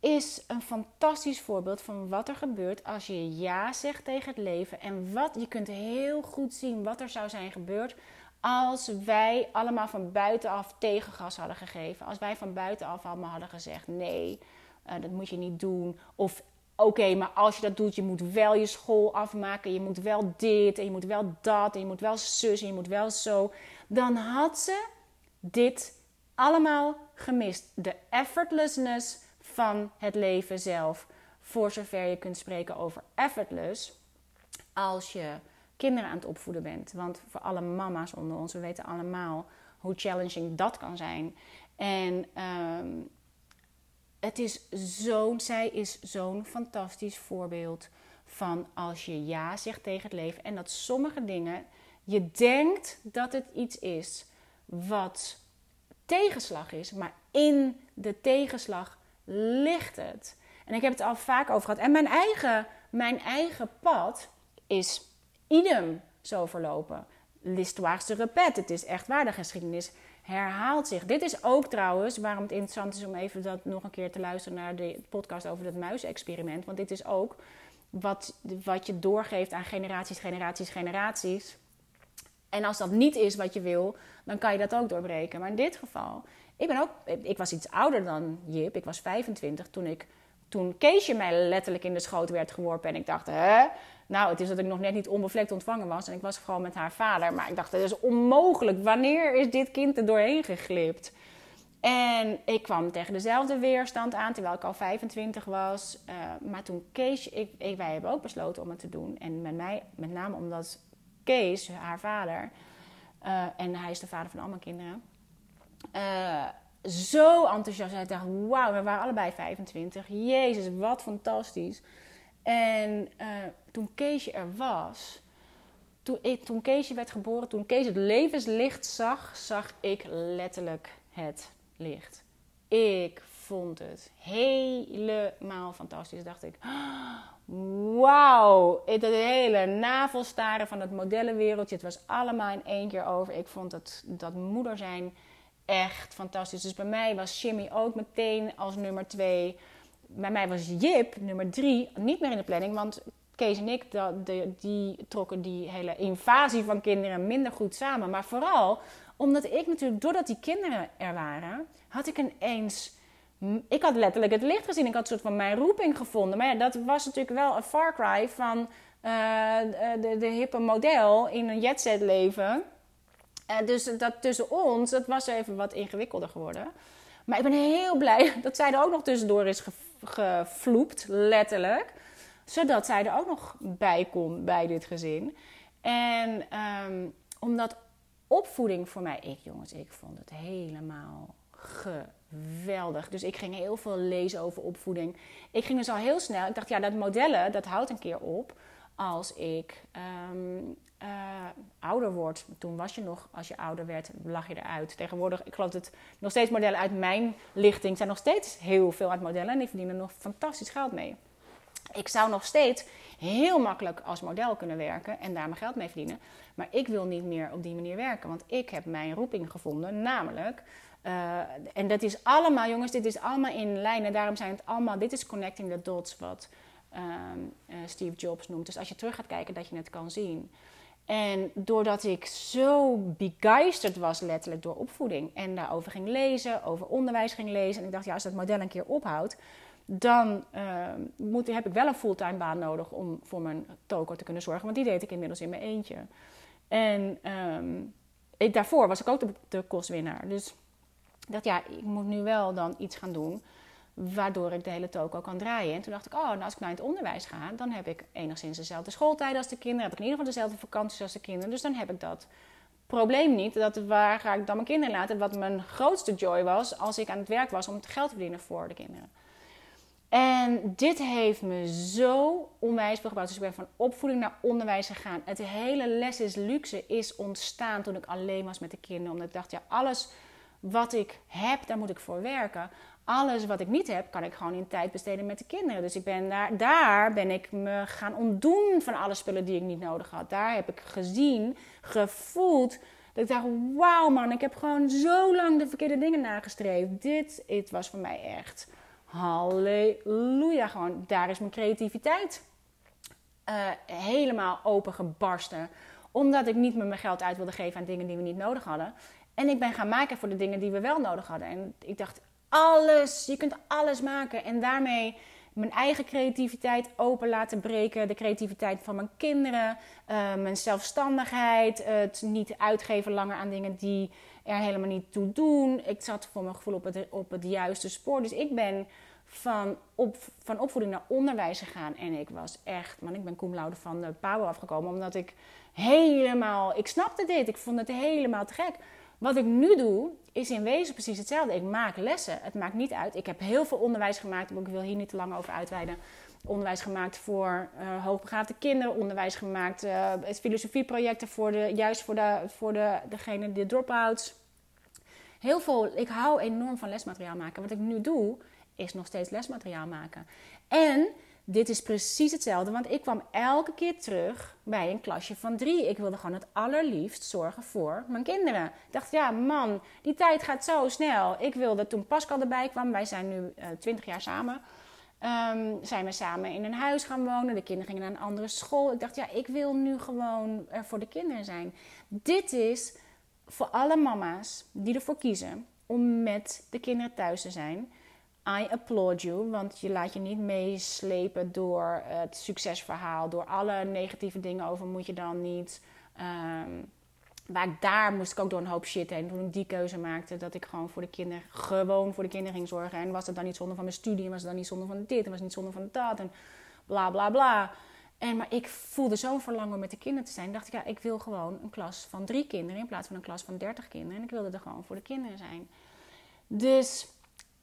is een fantastisch voorbeeld van wat er gebeurt als je ja zegt tegen het leven. En wat je kunt heel goed zien wat er zou zijn gebeurd als wij allemaal van buitenaf tegengas hadden gegeven. Als wij van buitenaf allemaal hadden gezegd: nee, uh, dat moet je niet doen. Of oké, maar als je dat doet, je moet wel je school afmaken. Je moet wel dit en je moet wel dat en je moet wel zus en je moet wel zo. Dan had ze dit allemaal gemist. De effortlessness van het leven zelf. Voor zover je kunt spreken over effortless. Als je kinderen aan het opvoeden bent. Want voor alle mama's onder ons, we weten allemaal hoe challenging dat kan zijn. En um, het is zo'n, zij is zo'n fantastisch voorbeeld van als je ja zegt tegen het leven en dat sommige dingen je denkt dat het iets is wat tegenslag is, maar in de tegenslag ligt het. En ik heb het al vaak over gehad. En mijn eigen, mijn eigen pad is idem zo verlopen. L'histoire se répète. Het is echt waar, de geschiedenis herhaalt zich. Dit is ook trouwens waarom het interessant is om even dat nog een keer te luisteren naar de podcast over het muisexperiment. Want dit is ook wat, wat je doorgeeft aan generaties, generaties, generaties. En als dat niet is wat je wil, dan kan je dat ook doorbreken. Maar in dit geval, ik ben ook, ik was iets ouder dan Jip. Ik was 25 toen ik, toen Keesje mij letterlijk in de schoot werd geworpen. En ik dacht, hè? Nou, het is dat ik nog net niet onbevlekt ontvangen was. En ik was gewoon met haar vader. Maar ik dacht, dat is onmogelijk. Wanneer is dit kind er doorheen geglipt? En ik kwam tegen dezelfde weerstand aan, terwijl ik al 25 was. Uh, maar toen Kees, ik, wij hebben ook besloten om het te doen. En met mij, met name omdat Kees, haar vader, uh, en hij is de vader van al mijn kinderen, uh, zo enthousiast. Hij dacht, wauw, we waren allebei 25. Jezus, wat fantastisch. En uh, toen Keesje er was, toen, ik, toen Keesje werd geboren, toen Kees het levenslicht zag, zag ik letterlijk het licht. Ik vond het helemaal fantastisch. Dacht ik, wauw, het hele navelstaren van het modellenwereldje. Het was allemaal in één keer over. Ik vond dat, dat moeder zijn echt fantastisch. Dus bij mij was Jimmy ook meteen als nummer twee bij mij was Jip nummer drie niet meer in de planning. Want Kees en ik, dat, de, die trokken die hele invasie van kinderen minder goed samen. Maar vooral omdat ik natuurlijk, doordat die kinderen er waren, had ik ineens. Ik had letterlijk het licht gezien. Ik had een soort van mijn roeping gevonden. Maar ja, dat was natuurlijk wel een far cry van de, de hippe model in een jetset leven. Dus dat tussen ons, dat was even wat ingewikkelder geworden. Maar ik ben heel blij *laughs* dat zij er ook nog tussendoor is gevloept, letterlijk. Zodat zij er ook nog bij kon bij dit gezin. En um, omdat opvoeding voor mij, ik jongens, ik vond het helemaal geweldig. Dus ik ging heel veel lezen over opvoeding. Ik ging dus al heel snel, ik dacht ja, dat modellen, dat houdt een keer op als ik um, uh, ouder word. Toen was je nog, als je ouder werd, lag je eruit. Tegenwoordig, ik geloof dat nog steeds modellen uit mijn lichting zijn nog steeds heel veel uit modellen en die verdienen nog fantastisch geld mee. Ik zou nog steeds heel makkelijk als model kunnen werken en daar mijn geld mee verdienen. Maar ik wil niet meer op die manier werken, want ik heb mijn roeping gevonden, namelijk. Uh, en dat is allemaal, jongens, dit is allemaal in lijn. En daarom zijn het allemaal, dit is connecting the dots, wat uh, uh, Steve Jobs noemt. Dus als je terug gaat kijken, dat je het kan zien. En doordat ik zo begeisterd was, letterlijk door opvoeding, en daarover ging lezen, over onderwijs ging lezen, en ik dacht, ja, als dat model een keer ophoudt, dan uh, moet, heb ik wel een fulltime baan nodig om voor mijn toko te kunnen zorgen. Want die deed ik inmiddels in mijn eentje. En ik, daarvoor was ik ook de, de kostwinnaar. Dus ik dacht, ja, ik moet nu wel dan iets gaan doen waardoor ik de hele toko kan draaien. En toen dacht ik, oh, nou als ik naar het onderwijs ga, dan heb ik enigszins dezelfde schooltijden als de kinderen. Heb ik in ieder geval dezelfde vakanties als de kinderen. Dus dan heb ik dat probleem niet. Dat, waar ga ik dan mijn kinderen laten? Wat mijn grootste joy was als ik aan het werk was om het geld te verdienen voor de kinderen. En dit heeft me zo onwijs veel. Dus ik ben van opvoeding naar onderwijs gegaan. Het hele les is luxe is ontstaan toen ik alleen was met de kinderen. Omdat ik dacht, ja, alles wat ik heb, daar moet ik voor werken. Alles wat ik niet heb, kan ik gewoon in tijd besteden met de kinderen. Dus ik ben daar, daar ben ik me gaan ontdoen van alle spullen die ik niet nodig had. Daar heb ik gezien, gevoeld. Dat ik dacht, wauw man, ik heb gewoon zo lang de verkeerde dingen nagestreefd. Dit, dit was voor mij echt halleluja. Gewoon, daar is mijn creativiteit uh, helemaal open gebarsten. Omdat ik niet meer mijn geld uit wilde geven aan dingen die we niet nodig hadden. En ik ben gaan maken voor de dingen die we wel nodig hadden. En ik dacht, alles, je kunt alles maken. En daarmee mijn eigen creativiteit open laten breken. De creativiteit van mijn kinderen. Uh, mijn zelfstandigheid. Het niet uitgeven langer aan dingen die er helemaal niet toe doen. Ik zat voor mijn gevoel op het, op het juiste spoor. Dus ik ben van, op, van opvoeding naar onderwijs gegaan. En ik was echt, man, ik ben cum laude van de Power afgekomen. Omdat ik helemaal, ik snapte dit. Ik vond het helemaal te gek. Wat ik nu doe, is in wezen precies hetzelfde. Ik maak lessen. Het maakt niet uit. Ik heb heel veel onderwijs gemaakt, maar ik wil hier niet te lang over uitweiden. Onderwijs gemaakt voor uh, hoogbegaafde kinderen, onderwijs gemaakt, uh, filosofieprojecten voor de, juist voor, de, voor de, degene, de drop-outs. Heel veel, ik hou enorm van lesmateriaal maken. Wat ik nu doe, is nog steeds lesmateriaal maken. En dit is precies hetzelfde, want ik kwam elke keer terug bij een klasje van drie. Ik wilde gewoon het allerliefst zorgen voor mijn kinderen. Ik dacht, ja man, die tijd gaat zo snel. Ik wilde toen Pascal erbij kwam, wij zijn nu uh, eh, 20 jaar samen. Um, zijn we samen in een huis gaan wonen. De kinderen gingen naar een andere school. Ik dacht, ja, ik wil nu gewoon er voor de kinderen zijn. Dit is voor alle mama's die ervoor kiezen om met de kinderen thuis te zijn. I applaud you, want je laat je niet meeslepen door het succesverhaal, door alle negatieve dingen over moet je dan niet. Um, maar daar moest ik ook door een hoop shit heen. Toen ik die keuze maakte, dat ik gewoon voor de kinderen, gewoon voor de kinderen ging zorgen. En was het dan niet zonder van mijn studie, en was het dan niet zonder van dit, en was het niet zonder van dat, en bla bla bla. En, maar ik voelde zo'n verlangen om met de kinderen te zijn. dacht ik, ja, ik wil gewoon een klas van drie kinderen in plaats van een klas van dertig kinderen. En ik wilde er gewoon voor de kinderen zijn. Dus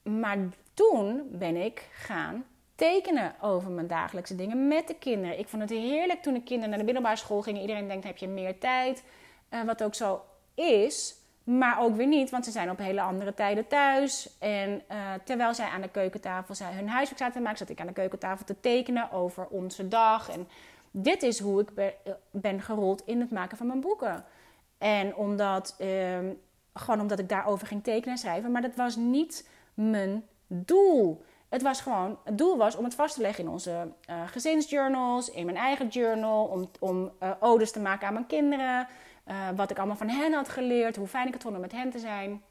maar toen ben ik gaan tekenen over mijn dagelijkse dingen met de kinderen. Ik vond het heerlijk toen de kinderen naar de middelbare school gingen. Iedereen denkt, heb je meer tijd? Uh, wat ook zo is. Maar ook weer niet, want ze zijn op hele andere tijden thuis. En uh, terwijl zij aan de keukentafel zij hun huiswerk zaten te maken, zat ik aan de keukentafel te tekenen over onze dag. En dit is hoe ik ben, uh, ben gerold in het maken van mijn boeken. En omdat, ehm, gewoon omdat ik daarover ging tekenen en schrijven. Maar dat was niet mijn doel. Het was gewoon, het doel was om het vast te leggen in onze uh, gezinsjournals, in mijn eigen journal, om, om uh, odes te maken aan mijn kinderen, uh, wat ik allemaal van hen had geleerd, hoe fijn ik het vond om met hen te zijn.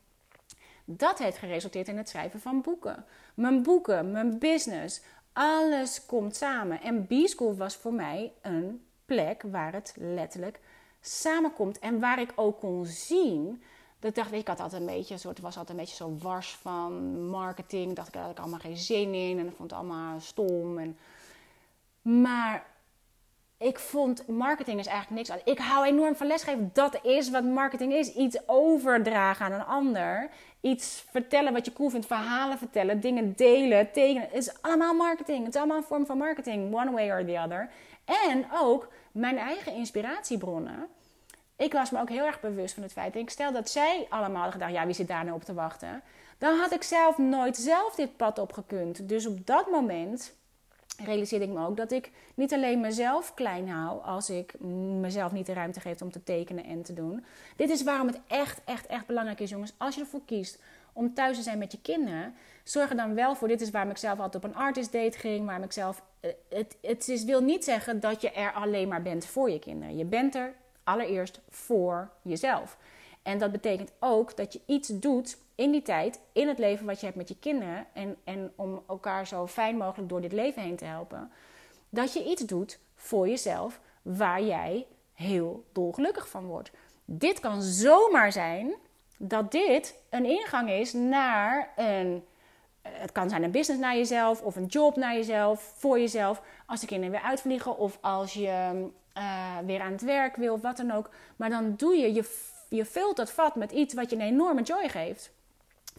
Dat heeft geresulteerd in het schrijven van boeken. Mijn boeken, mijn business, Alles komt samen. En B-School was voor mij een plek waar het letterlijk samenkomt. En waar ik ook kon zien. Dat dacht ik, had altijd een beetje, soort, was altijd een beetje zo wars van marketing. Dacht ik, daar had ik allemaal geen zin in. En ik vond het allemaal stom. En, maar ik vond marketing is eigenlijk niks. Ik hou enorm van lesgeven. Dat is wat marketing is. Iets overdragen aan een ander. Iets vertellen wat je cool vindt. Verhalen vertellen. Dingen delen. Tekenen. Het is allemaal marketing. Het is allemaal een vorm van marketing. One way or the other. En ook mijn eigen inspiratiebronnen. Ik was me ook heel erg bewust van het feit. Ik stel dat zij allemaal hadden gedacht. Ja, wie zit daar nou op te wachten? Dan had ik zelf nooit zelf dit pad opgekund. Dus op dat moment realiseerde ik me ook dat ik niet alleen mezelf klein hou als ik mezelf niet de ruimte geef om te tekenen en te doen. Dit is waarom het echt, echt, echt belangrijk is, jongens. Als je ervoor kiest om thuis te zijn met je kinderen, zorg er dan wel voor. Dit is waarom ik zelf altijd op een artist date ging, waarom ik zelf. Eh, het, het is, wil niet zeggen dat je er alleen maar bent voor je kinderen. Je bent er allereerst voor jezelf. En dat betekent ook dat je iets doet in die tijd, in het leven wat je hebt met je kinderen. En, en om elkaar zo fijn mogelijk door dit leven heen te helpen. Dat je iets doet voor jezelf waar jij heel dolgelukkig van wordt. Dit kan zomaar zijn dat dit een ingang is naar een. Het kan zijn een business naar jezelf of een job naar jezelf, voor jezelf. Als de kinderen weer uitvliegen of als je uh, weer aan het werk wil wat dan ook. Maar dan doe je, je, je vult dat vat met iets wat je een enorme joy geeft.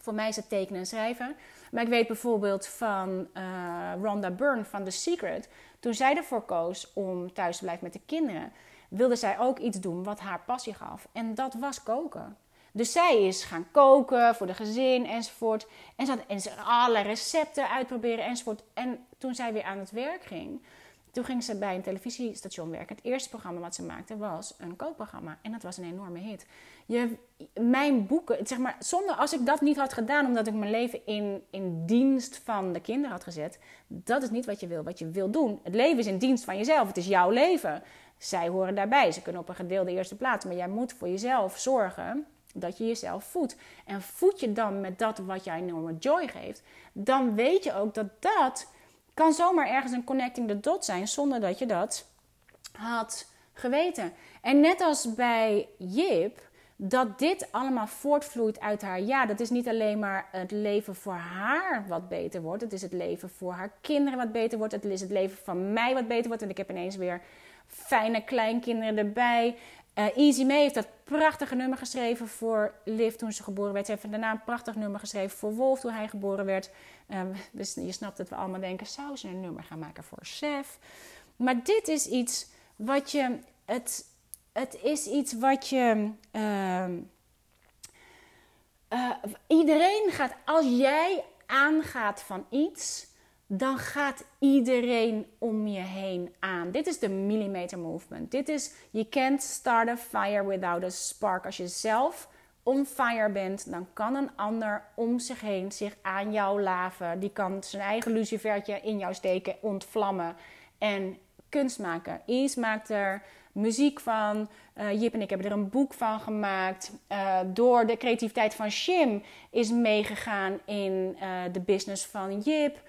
Voor mij is het tekenen en schrijven. Maar ik weet bijvoorbeeld van uh, Rhonda Byrne van The Secret. Toen zij ervoor koos om thuis te blijven met de kinderen, wilde zij ook iets doen wat haar passie gaf. En dat was koken. Dus zij is gaan koken voor de gezin enzovoort. En ze had en ze alle recepten uitproberen enzovoort. En toen zij weer aan het werk ging, toen ging ze bij een televisiestation werken. Het eerste programma wat ze maakte was een kookprogramma. En dat was een enorme hit. Je, mijn boeken, zeg maar, zonder als ik dat niet had gedaan, omdat ik mijn leven in, in dienst van de kinderen had gezet, dat is niet wat je wil. Wat je wil doen. Het leven is in dienst van jezelf. Het is jouw leven. Zij horen daarbij. Ze kunnen op een gedeelde eerste plaats. Maar jij moet voor jezelf zorgen dat je jezelf voedt. En voed je dan met dat wat jij enorme joy geeft, dan weet je ook dat dat kan zomaar ergens een connecting the dot zijn zonder dat je dat had geweten. En net als bij Jip, dat dit allemaal voortvloeit uit haar. Ja, dat is niet alleen maar het leven voor haar wat beter wordt. Het is het leven voor haar kinderen wat beter wordt. Het is het leven van mij wat beter wordt. En ik heb ineens weer fijne kleinkinderen erbij. Uh, Easy May heeft dat prachtige nummer geschreven voor Liv toen ze geboren werd. Ze heeft daarna een prachtig nummer geschreven voor Wolf toen hij geboren werd. Dus je snapt dat we allemaal denken, zou ze een nummer gaan maken voor Chef? Maar dit is iets wat je... Het, het is iets wat je... Uh, iedereen gaat... Als jij aangaat van iets dan gaat iedereen om je heen aan. Dit is de millimeter movement. Dit is, you can't start a fire without a spark. Als je zelf on fire bent, dan kan een ander om zich heen zich aan jou laven. Die kan zijn eigen lucifertje in jou steken, ontvlammen en kunst maken. Is maakt er muziek van. Uh, Jip en ik hebben er een boek van gemaakt. Uh, door de creativiteit van Shim is meegegaan in uh, de business van Jip.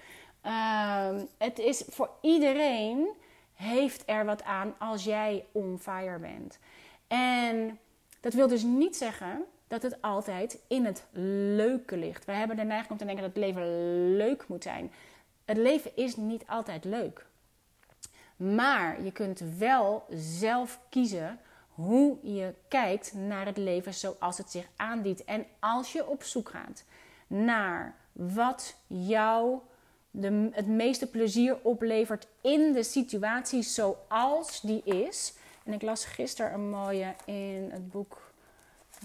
Um, het is voor iedereen heeft er wat aan als jij on fire bent. En dat wil dus niet zeggen dat het altijd in het leuke ligt. We hebben de neiging om te denken dat het leven leuk moet zijn. Het leven is niet altijd leuk. Maar je kunt wel zelf kiezen hoe je kijkt naar het leven zoals het zich aandient. En als je op zoek gaat naar wat jouw de, het meeste plezier oplevert in de situatie zoals die is. En ik las gisteren een mooie in het boek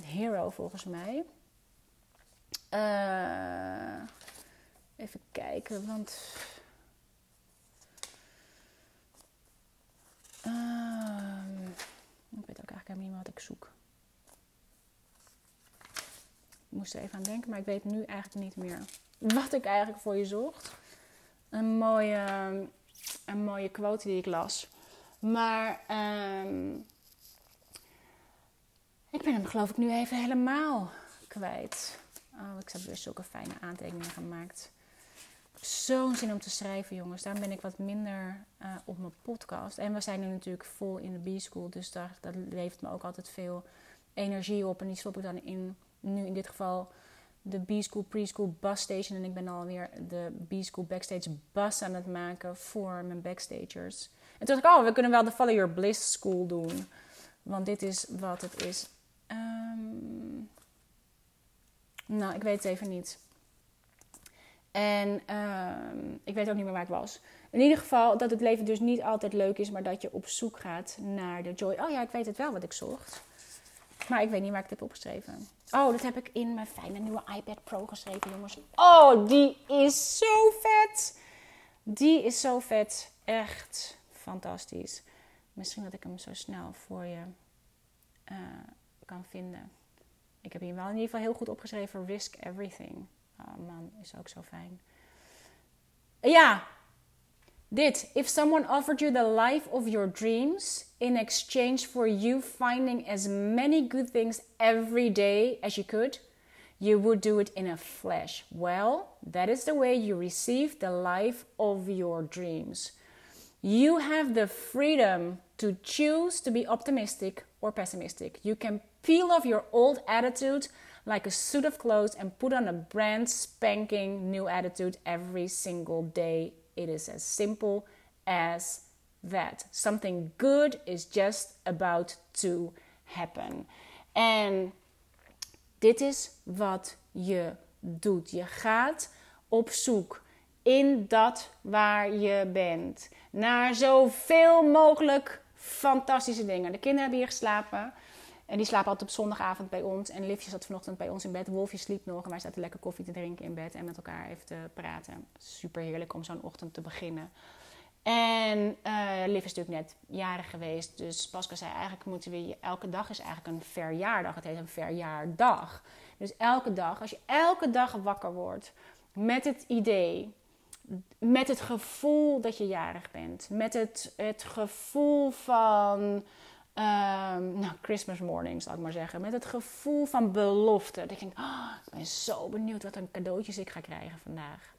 Hero volgens mij. Uh, even kijken, want. Uh, ik weet ook eigenlijk helemaal niet wat ik zoek. Ik moest er even aan denken, maar ik weet nu eigenlijk niet meer wat ik eigenlijk voor je zocht een mooie, een mooie quote die ik las. Maar um, ik ben hem geloof ik nu even helemaal kwijt. Oh, ik heb weer zulke fijne aantekeningen gemaakt. zo'n zin om te schrijven, jongens. Daarom ben ik wat minder uh, op mijn podcast. En we zijn nu natuurlijk vol in de B-school. Dus daar, dat levert me ook altijd veel energie op. En die stop ik dan in, nu in dit geval, de B-school preschool bus station. En ik ben alweer de B-school backstage bus aan het maken voor mijn backstagers. En toen dacht ik, oh, we kunnen wel de Follow Your Bliss School doen. Want dit is wat het is. Um, nou, ik weet het even niet. En uh, ik weet ook niet meer waar ik was. In ieder geval dat het leven dus niet altijd leuk is, maar dat je op zoek gaat naar de joy. Oh ja, ik weet het wel wat ik zocht. Maar ik weet niet waar ik het heb opgeschreven. Oh, dat heb ik in mijn fijne nieuwe iPad Pro geschreven, jongens. Oh, die is zo vet. Die is zo vet. Echt fantastisch. Misschien dat ik hem zo snel voor je uh, kan vinden. Ik heb hier wel in ieder geval heel goed opgeschreven: Risk Everything. Oh man, is ook zo fijn. Ja, dit. If someone offered you the life of your dreams in exchange for you finding as many good things every day as you could, you would do it in a flash. Well, that is the way you receive the life of your dreams. You have the freedom to choose to be optimistic or pessimistic. You can peel off your old attitude like a suit of clothes and put on a brand spanking new attitude every single day. It is as simple as that. Something good is just about to happen. En dit is wat je doet. Je gaat op zoek in dat waar je bent naar zoveel mogelijk fantastische dingen. De kinderen hebben hier geslapen. En die slapen altijd op zondagavond bij ons. En Livje zat vanochtend bij ons in bed. Wolfje sliep nog. En wij zaten lekker koffie te drinken in bed. En met elkaar even te praten. Super heerlijk om zo'n ochtend te beginnen. En uh, Liv is natuurlijk net jarig geweest. Dus Pascal zei eigenlijk moeten we... Elke dag is eigenlijk een verjaardag. Het heet een verjaardag. Dus elke dag, als je elke dag wakker wordt... Met het idee met het gevoel dat je jarig bent. Met het, het gevoel van. Um, nou, Christmas morning, zal ik maar zeggen. Met het gevoel van belofte. Dat ik denk, oh, ik ben zo benieuwd wat een cadeautjes ik ga krijgen vandaag.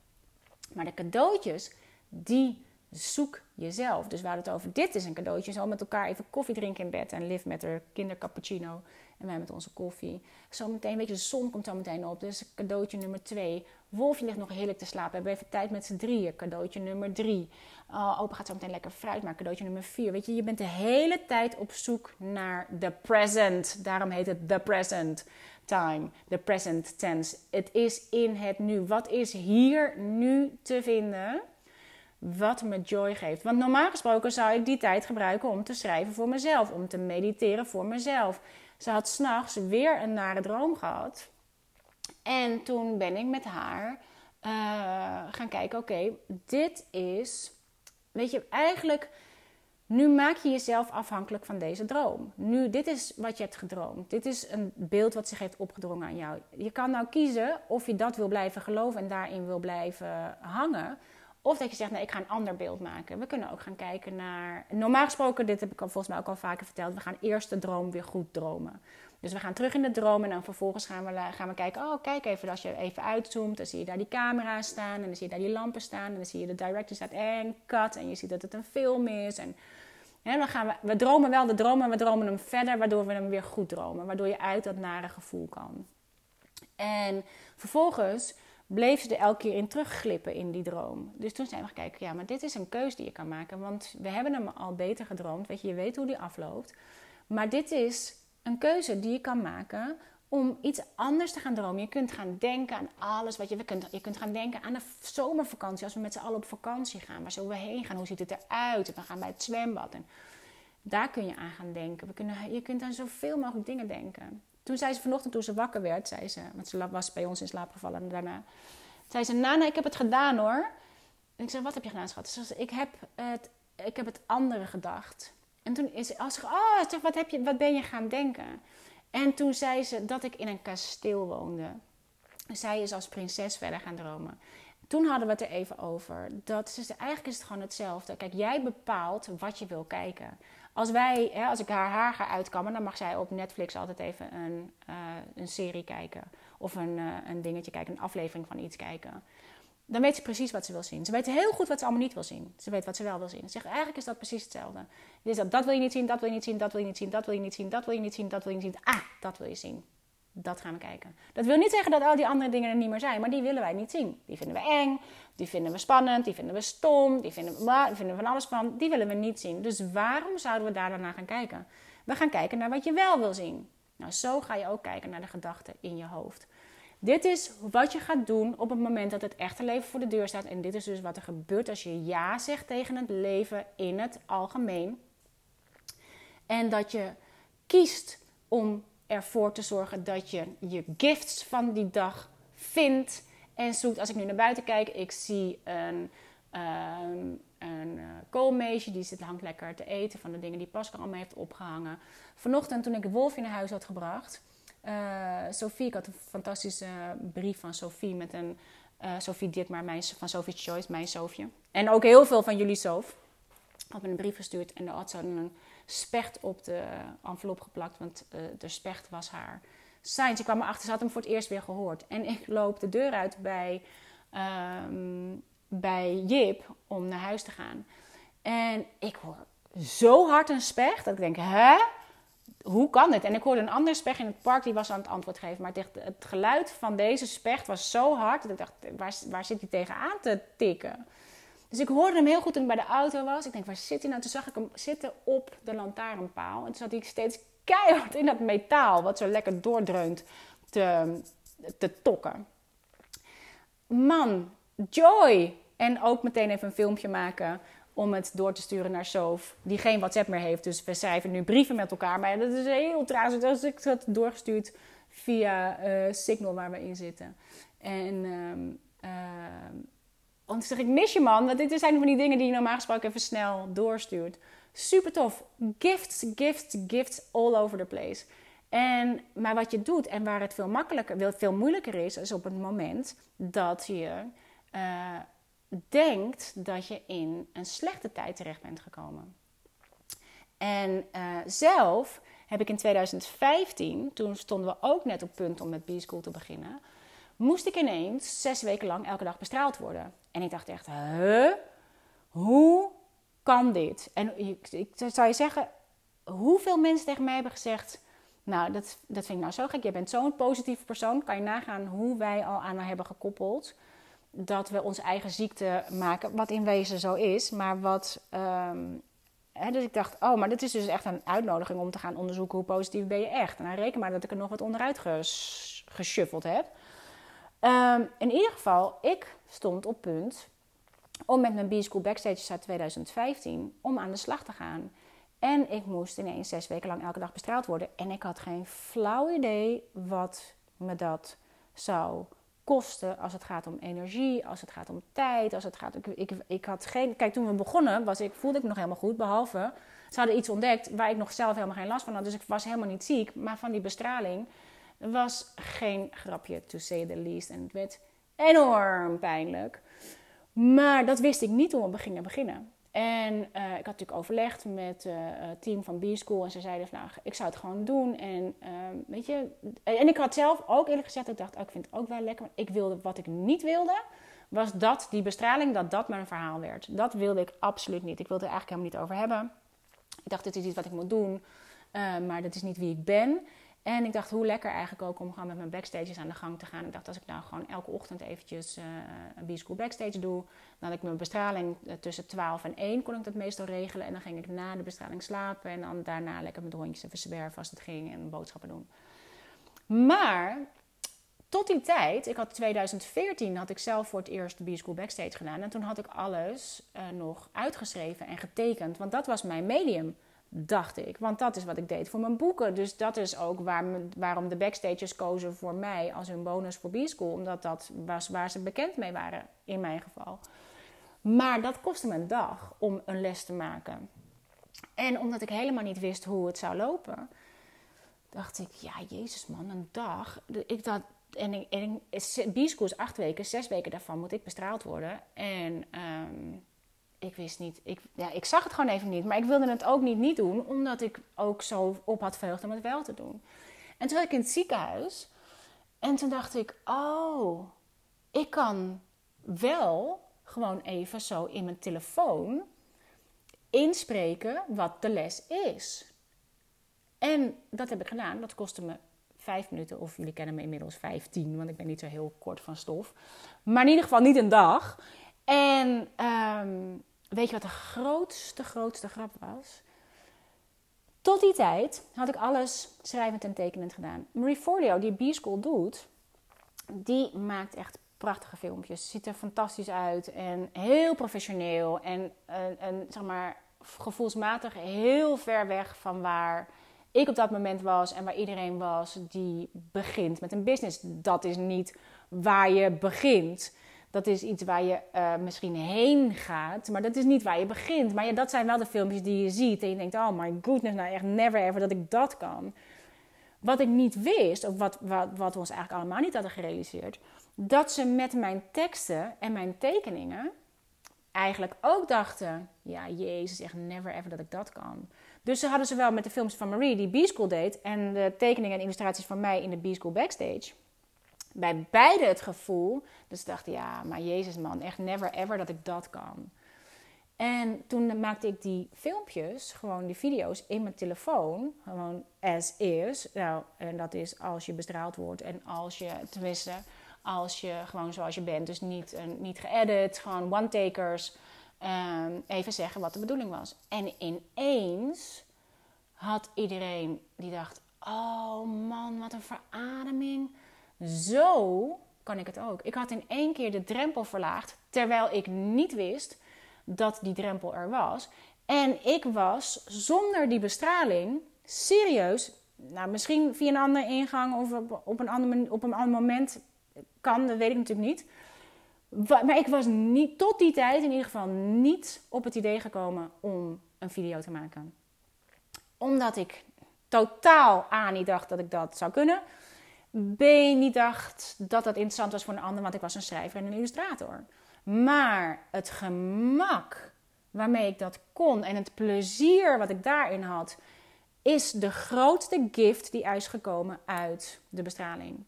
Maar de cadeautjes, die zoek jezelf. Dus hadden het over, dit is een cadeautje. Zo met elkaar even koffie drinken in bed. En Liv met haar kindercappuccino. En wij met onze koffie. Zometeen, weet je, de zon komt zo meteen op. Dus cadeautje nummer twee. Wolfje ligt nog heerlijk te slapen. We hebben even tijd met z'n drieën. Cadeautje nummer drie. Uh, opa gaat zo meteen lekker fruit maken. Cadeautje nummer vier. Weet je, je bent de hele tijd op zoek naar the present. Daarom heet het the present time. The present tense. Het is in het nu. Wat is hier nu te vinden? Wat me joy geeft. Want normaal gesproken zou ik die tijd gebruiken om te schrijven voor mezelf. Om te mediteren voor mezelf. Ze had s'nachts weer een nare droom gehad. En toen ben ik met haar uh, gaan kijken: oké, dit is. Weet je, eigenlijk. Nu maak je jezelf afhankelijk van deze droom. Nu, dit is wat je hebt gedroomd. Dit is een beeld wat zich heeft opgedrongen aan jou. Je kan nou kiezen of je dat wil blijven geloven en daarin wil blijven hangen. Of dat je zegt, nee, ik ga een ander beeld maken. We kunnen ook gaan kijken naar... Normaal gesproken, dit heb ik volgens mij ook al vaker verteld... we gaan eerst de droom weer goed dromen. Dus we gaan terug in de droom en dan vervolgens gaan we, gaan we kijken... oh, kijk even, als je even uitzoomt... dan zie je daar die camera staan en dan zie je daar die lampen staan... en dan zie je de director staat en cut... en je ziet dat het een film is en... En dan gaan we, we dromen wel de droom en we dromen hem verder, waardoor we hem weer goed dromen. Waardoor je uit dat nare gevoel kan. En vervolgens bleef ze er elke keer in terugglippen in die droom. Dus toen zijn we gaan kijken, ja, maar dit is een keus die je kan maken. Want we hebben hem al beter gedroomd. Weet je, je weet hoe die afloopt. Maar dit is een keuze die je kan maken om iets anders te gaan dromen. Je kunt gaan denken aan alles wat je... Kunt, je kunt gaan denken aan de zomervakantie. Als we met z'n allen op vakantie gaan. Waar zullen we heen gaan? Hoe ziet het eruit? We gaan bij het zwembad. En daar kun je aan gaan denken. We kunnen, je kunt aan zoveel mogelijk dingen denken. Toen zei ze vanochtend, toen ze wakker werd, zei ze, want ze was bij ons in slaap gevallen en daarna, zei ze, Nana, ik heb het gedaan hoor. En ik zei, wat heb je gedaan, schat? Ze zei, ik heb het, ik heb het andere gedacht. En toen is ze, als ze, oh, wat, heb je, wat ben je gaan denken? En toen zei ze dat ik in een kasteel woonde. Zij is als prinses verder gaan dromen. Toen hadden we het er even over. Dat ze, eigenlijk is het gewoon hetzelfde. Kijk, jij bepaalt wat je wil kijken. Als wij, hè, als ik haar haar ga uitkammen, dan mag zij op Netflix altijd even een, uh, een serie kijken. Of een, uh, een dingetje kijken, een aflevering van iets kijken. dan weet ze precies wat ze wil zien. Ze weet heel goed wat ze allemaal niet wil zien. Ze weet wat ze wel wil zien. Eigenlijk is dat precies hetzelfde. Is dat, dat wil je niet zien, dat wil je niet zien, dat wil je niet zien, dat wil je niet zien, dat wil je niet zien, dat wil je niet zien. Ah, dat wil je zien. Dat gaan we kijken. Dat wil niet zeggen dat al die andere dingen er niet meer zijn, maar die willen wij niet zien. Die vinden we eng, die vinden we spannend, die vinden we stom, die vinden we, vinden we van alles van. Die willen we niet zien. Dus waarom zouden we daar dan naar gaan kijken? We gaan kijken naar wat je wel wil zien. Nou, zo ga je ook kijken naar de gedachten in je hoofd. Dit is wat je gaat doen op het moment dat het echte leven voor de deur staat. En dit is dus wat er gebeurt als je ja zegt tegen het leven in het algemeen. En dat je kiest om ervoor te zorgen dat je je gifts van die dag vindt en zoekt. Als ik nu naar buiten kijk, ik zie een, um, een uh, koolmeesje die zit hangt lekker te eten van de dingen die Pascal allemaal heeft opgehangen. Vanochtend toen ik de wolf naar huis had gebracht, uh, Sophie, ik had een fantastische brief van Sophie met een uh, Sophie Ditmar mijn, van Sophie's Choice, mijn Sofje. En ook heel veel van jullie Sof. Had een brief gestuurd en daar had ze een specht op de envelop geplakt, want uh, de specht was haar sign. Ze kwam erachter, ze had hem voor het eerst weer gehoord. En ik loop de deur uit bij, um, bij Jip om naar huis te gaan. En ik hoor zo hard een specht dat ik denk, hè? hoe kan dit? En ik hoorde een andere specht in het park, die was aan het antwoord geven. Maar het geluid van deze specht was zo hard dat ik dacht, waar, waar zit hij tegenaan te tikken? Dus ik hoorde hem heel goed toen ik bij de auto was. Ik denk, waar zit hij nou? Toen zag ik hem zitten op de lantaarnpaal. En toen zat hij steeds keihard in dat metaal, wat zo lekker doordreunt, te, te tokken. Man, joy! En ook meteen even een filmpje maken om het door te sturen naar Sof, die geen WhatsApp meer heeft. Dus we schrijven nu brieven met elkaar. Maar dat is heel traag. Dus ik had het doorgestuurd via uh, Signal waar we in zitten. En um, uh, want zeg ik, mis je man. Want dit zijn van die dingen die je normaal gesproken even snel doorstuurt. Super tof. Gifts, gifts, gifts all over the place. En, maar wat je doet en waar het veel makkelijker, veel moeilijker is, is op het moment dat je uh, denkt dat je in een slechte tijd terecht bent gekomen. En uh, zelf heb ik in 2015, toen stonden we ook net op punt om met B-School te beginnen, moest ik ineens zes weken lang elke dag bestraald worden. En ik dacht echt, huh? Hoe kan dit? En ik, ik zou je zeggen, hoeveel mensen tegen mij hebben gezegd, nou, dat, dat vind ik nou zo gek. Jij bent zo'n positieve persoon. Kan je nagaan hoe wij al aan haar hebben gekoppeld dat we onze eigen ziekte maken, wat in wezen zo is, maar wat. Um, dus ik dacht, oh, maar dit is dus echt een uitnodiging om te gaan onderzoeken hoe positief ben je echt. En dan reken maar dat ik er nog wat onderuit ges geshuffeld heb. Um, in ieder geval, ik stond op punt om met mijn B-School Backstage uit 2015 om aan de slag te gaan. En ik moest ineens zes weken lang elke dag bestraald worden. En ik had geen flauw idee wat me dat zou kosten, als het gaat om energie, als het gaat om tijd, als het gaat. Ik, ik, ik had geen. Kijk, toen we begonnen, was ik, voelde ik me nog helemaal goed. Behalve, ze hadden iets ontdekt waar ik nog zelf helemaal geen last van had. Dus ik was helemaal niet ziek. Maar van die bestraling was geen grapje, to say the least. En het werd enorm pijnlijk. Maar dat wist ik niet toen we gingen beginnen. En uh, ik had natuurlijk overlegd met uh, het team van B-School. En ze zeiden van, nou, ik zou het gewoon doen. En uh, weet je... En ik had zelf ook eerlijk gezegd, ik dacht, oh, ik vind het ook wel lekker. Maar ik wilde, wat ik niet wilde, was dat die bestraling, dat dat mijn verhaal werd. Dat wilde ik absoluut niet. Ik wilde er eigenlijk helemaal niet over hebben. Ik dacht, dit is iets wat ik moet doen. maar dat is niet wie ik ben. En ik dacht, hoe lekker eigenlijk ook om gewoon met mijn backstages aan de gang te gaan. Ik dacht, als ik nou gewoon elke ochtend eventjes uh, een B-School backstage doe, dan ik mijn bestraling uh, tussen 12 en 1 kon ik dat meestal regelen. En dan ging ik na de bestraling slapen en dan daarna lekker met de hondjes even zwerven als het ging en boodschappen doen. Maar tot die tijd, ik had 2014, had ik zelf voor het eerst de B-School backstage gedaan. En toen had ik alles uh, nog uitgeschreven en getekend, want dat was mijn medium dacht ik. Want dat is wat ik deed voor mijn boeken. Dus dat is ook waar waarom de backstages kozen voor mij als hun bonus voor B-School. Omdat dat was waar ze bekend mee waren, in mijn geval. Maar dat kostte me een dag om een les te maken. En omdat ik helemaal niet wist hoe het zou lopen, dacht ik, ja, jezus man, een dag. Ik dacht, en, en B-School is acht weken, zes weken daarvan moet ik bestraald worden. En... Um, ik wist niet. Ik, ja, ik zag het gewoon even niet. Maar ik wilde het ook niet niet doen, omdat ik ook zo op had verheugd om het wel te doen. En toen was ik in het ziekenhuis. En toen dacht ik, oh, ik kan wel gewoon even zo in mijn telefoon inspreken wat de les is. En dat heb ik gedaan. Dat kostte me vijf minuten, of jullie kennen me inmiddels vijftien, want ik ben niet zo heel kort van stof. Maar in ieder geval niet een dag. En ehm, weet je wat de grootste, grootste grap was? Tot die tijd had ik alles schrijvend en tekenend gedaan. Marie Forleo, die B-School doet, die maakt echt prachtige filmpjes. Ziet er fantastisch uit en heel professioneel. En, en, en zeg maar gevoelsmatig heel ver weg van waar ik op dat moment was en waar iedereen was die begint met een business. Dat is niet waar je begint. Dat is iets waar je uh, misschien heen gaat, maar dat is niet waar je begint. Maar ja, dat zijn wel de filmpjes die je ziet en je denkt, oh my goodness, nou echt never ever dat ik dat kan. Wat ik niet wist, of wat, wat, wat we ons eigenlijk allemaal niet hadden gerealiseerd, dat ze met mijn teksten en mijn tekeningen eigenlijk ook dachten: ja, Jezus, echt never ever dat ik dat kan. Dus ze hadden zowel met de films van Marie, die B-School deed, en de tekeningen en illustraties van mij in de B-School backstage. Bij beide het gevoel, dus ze dachten: ja, maar Jezus, man, echt never ever dat ik dat kan. En toen maakte ik die filmpjes, gewoon die video's in mijn telefoon, gewoon as is. Nou, en dat is als je bestraald wordt en als je, tenminste, als je gewoon zoals je bent, dus niet, uh, niet geëdit, gewoon one-takers, um, even zeggen wat de bedoeling was. En ineens had iedereen die dacht: oh man, wat een verademing. Zo kan ik het ook. Ik had in één keer de drempel verlaagd, terwijl ik niet wist dat die drempel er was. En ik was zonder die bestraling serieus, nou misschien via een andere ingang of op, een, ander, op een moment kan, dat weet ik natuurlijk niet. Maar ik was niet, tot die tijd in ieder geval niet op het idee gekomen om een video te maken. Omdat ik totaal A niet dacht dat ik dat zou kunnen. B niet dacht dat dat interessant was voor een ander, want ik was een schrijver en een illustrator. Maar het gemak waarmee ik dat kon en het plezier wat ik daarin had, is de grootste gift die is gekomen uit de bestraling.